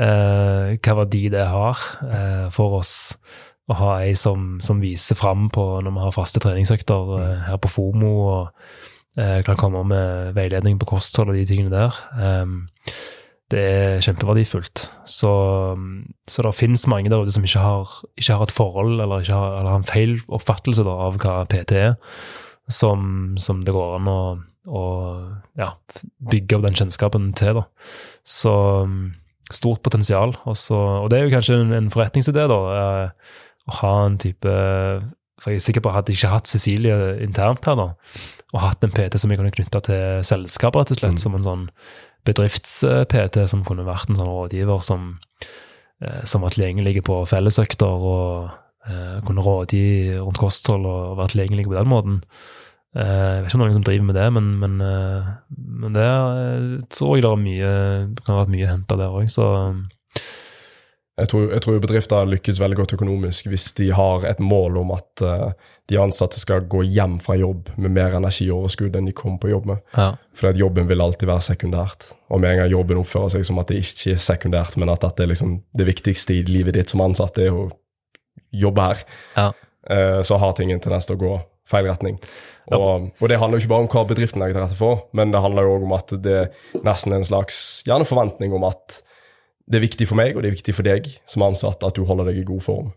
Eh, hva de det har eh, for oss å ha ei som, som viser fram på når vi har faste treningsøkter eh, her på FOMO. og kan komme med veiledning på kosthold og de tingene der. Ehm, det er kjempeverdifullt. Så, så det finnes mange der ute som ikke har, ikke har et forhold eller, har, eller har en feil oppfattelse da, av hva PT er, som, som det går an å, å ja, bygge opp den kjennskapen til. Da. Så stort potensial. Også, og det er jo kanskje en, en forretningsidé, da. Eh, å ha en type For jeg er sikker på at jeg ikke hatt Cecilie internt her, da, og hatt en PT som jeg kunne knytta til selskapet, rett og slett, mm. som en sånn bedrifts-PT som kunne vært en sånn rådgiver som, eh, som var tilgjengelig på fellesøkter og eh, kunne rådgi rundt kosthold og være tilgjengelig på den måten. Eh, jeg vet ikke om noen som driver med det, men, men, eh, men det tror jeg det mye, kan ha vært mye henta der òg. Så jeg tror, jeg tror, bedrifter lykkes veldig godt økonomisk hvis de har et mål om at uh, de ansatte skal gå hjem fra jobb med mer energioverskudd enn de kom på jobb med. Ja. For jobben vil alltid være sekundært. Og med en gang jobben oppfører seg som at det ikke er sekundært, men at dette er liksom det viktigste i livet ditt som ansatt, er å jobbe her, ja. uh, så har ting en tendens til å gå feil retning. Og, og, det handler jo ikke bare om hva bedriften legger til rette for, men det handler jo òg om at det er nesten en slags gjerne forventning om at det er viktig for meg, og det er viktig for deg som ansatt at du holder deg i god form.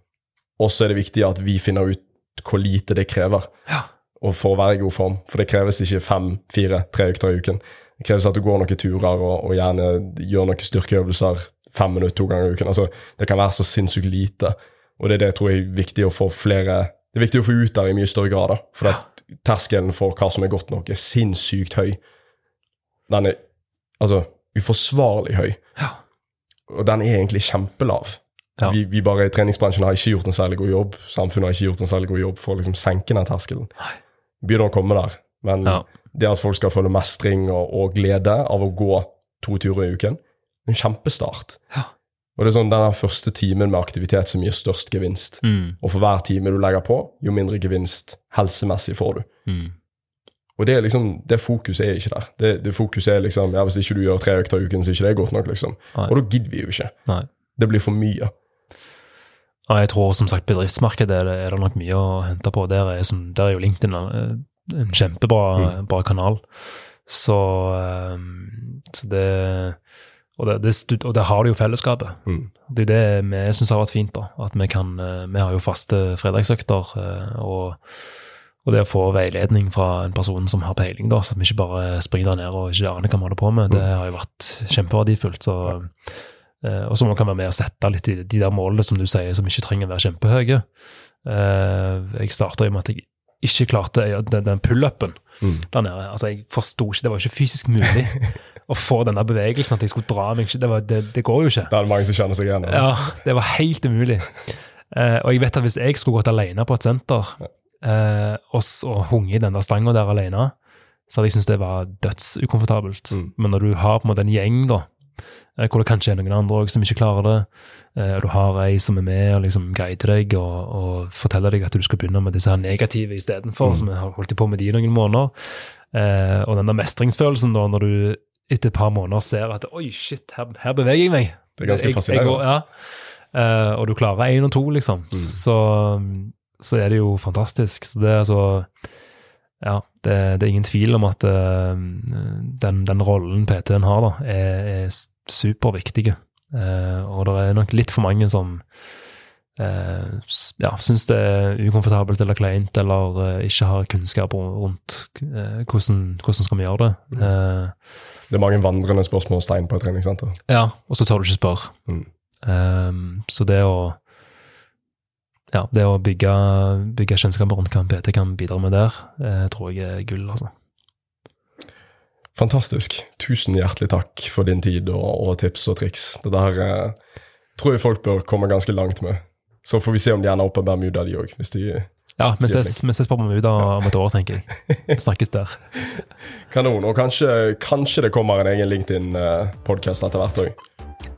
Og så er det viktig at vi finner ut hvor lite det krever. Ja. og for å være i god form. For det kreves ikke fem, fire, tre økter i uken. Det kreves at du går noen turer og, og gjerne gjør noen styrkeøvelser fem minutter to ganger i uken. Altså, det kan være så sinnssykt lite. Og det er det jeg tror er viktig å få flere Det er viktig å få ut der i mye større grad. da. For at terskelen for hva som er godt nok, er sinnssykt høy. Den er altså uforsvarlig høy. Og den er egentlig kjempelav. Ja. Vi, vi bare i treningsbransjen har ikke gjort en særlig god jobb. Samfunnet har ikke gjort en særlig god jobb for å liksom senke den terskelen. Begynner å komme der. Men Ja. det at folk skal føle mestring og, og glede av å gå to turer i uken, er en kjempestart. Ja. Og det er sånn den første timen med aktivitet som gir størst gevinst. Mm. Og for hver time du legger på, jo mindre gevinst helsemessig får du. Mm. Og det liksom, det fokuset er ikke der. Det, det fokuset er liksom, ja, Hvis ikke du gjør tre økter i uken, så er ikke det godt nok. liksom. Nei. Og da gidder vi jo ikke. Nei. Det blir for mye. Ja, jeg tror som sagt bedriftsmarkedet er det, er det nok mye å hente på. Der er, som, der er jo LinkedIn en, en kjempebra bra kanal. Så, ehm, så det, og det, det Og der har du jo fellesskapet. Mm. Det er det vi syns har vært fint. da, at Vi kan, eh, vi har jo faste fredagsøkter. eh, og og det å få veiledning fra en person som har peiling, da, så vi ikke bare springer der ned og ikke aner hva vi holder på med, det har jo vært kjempeverdifullt. så Eh, og som kan være med å sette litt i de der målene som du sier, som ikke trenger å være kjempehøye. Eh, jeg starta med at jeg ikke klarte den, den pullupen Mm. der nede. Altså, jeg forsto ikke Det var ikke fysisk mulig å få den der bevegelsen, at jeg skulle dra meg det, var, det, det går jo ikke. Det er mange som kjenner seg igjen. Altså. Ja, det var helt umulig. Eh, og jeg vet at hvis jeg skulle gått alene på et senter eh, og, s- og hunget i den der stanga der alene, så hadde jeg syntes det var dødsukomfortabelt. Mm. Men når du har på en måte en gjeng, da, eh, hvor det kanskje er noen andre også som ikke klarer det, eh, og du har ei som er med og liksom guider deg og, og forteller deg at du skal begynne med disse her negative istedenfor, Mm. som jeg har holdt på med de noen måneder, eh, og den der mestringsfølelsen da, når du etter et par måneder ser at oi, shit, her, her beveger jeg meg. Det er ganske fascinerende. ja. Eh, og du klarer én og to, liksom. Mm. Så, så er det jo fantastisk. Så det er altså Ja, det, det er ingen tvil om at uh, den, den rollen PT-en har, da, er, er superviktig. Uh, og det er nok litt for mange som uh, ja, syns det er ukomfortabelt eller kleint, eller uh, ikke har kunnskap rundt hvordan, hvordan skal vi gjøre det. Eh, Det er mange vandrende spørsmålstegn på et treningssenter. ja, og så tør du ikke spørre. Mm. Så det å ja, det å bygge, bygge kjennskap rundt hva PT kan bidra med der, eh, tror jeg er gull, altså. Fantastisk. Tusen hjertelig takk for din tid og, og tips og triks. Det der eh, tror jeg folk bør komme ganske langt med. Så får vi se om de ender opp med Bermuda, de òg. Ja, vi ses, vi ses på Bermuda om et år, tenker jeg. Vi snakkes der. Kanon. Og kanskje, kanskje det kommer en egen LinkedIn-podkast etter hvert òg.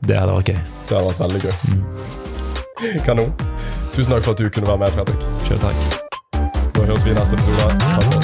Det hadde vært gøy. Det hadde vært veldig gøy. Kanon. Tusen takk for at du kunne være med, Fredrik. Sjøl takk. Da høres vi i neste episode. Takk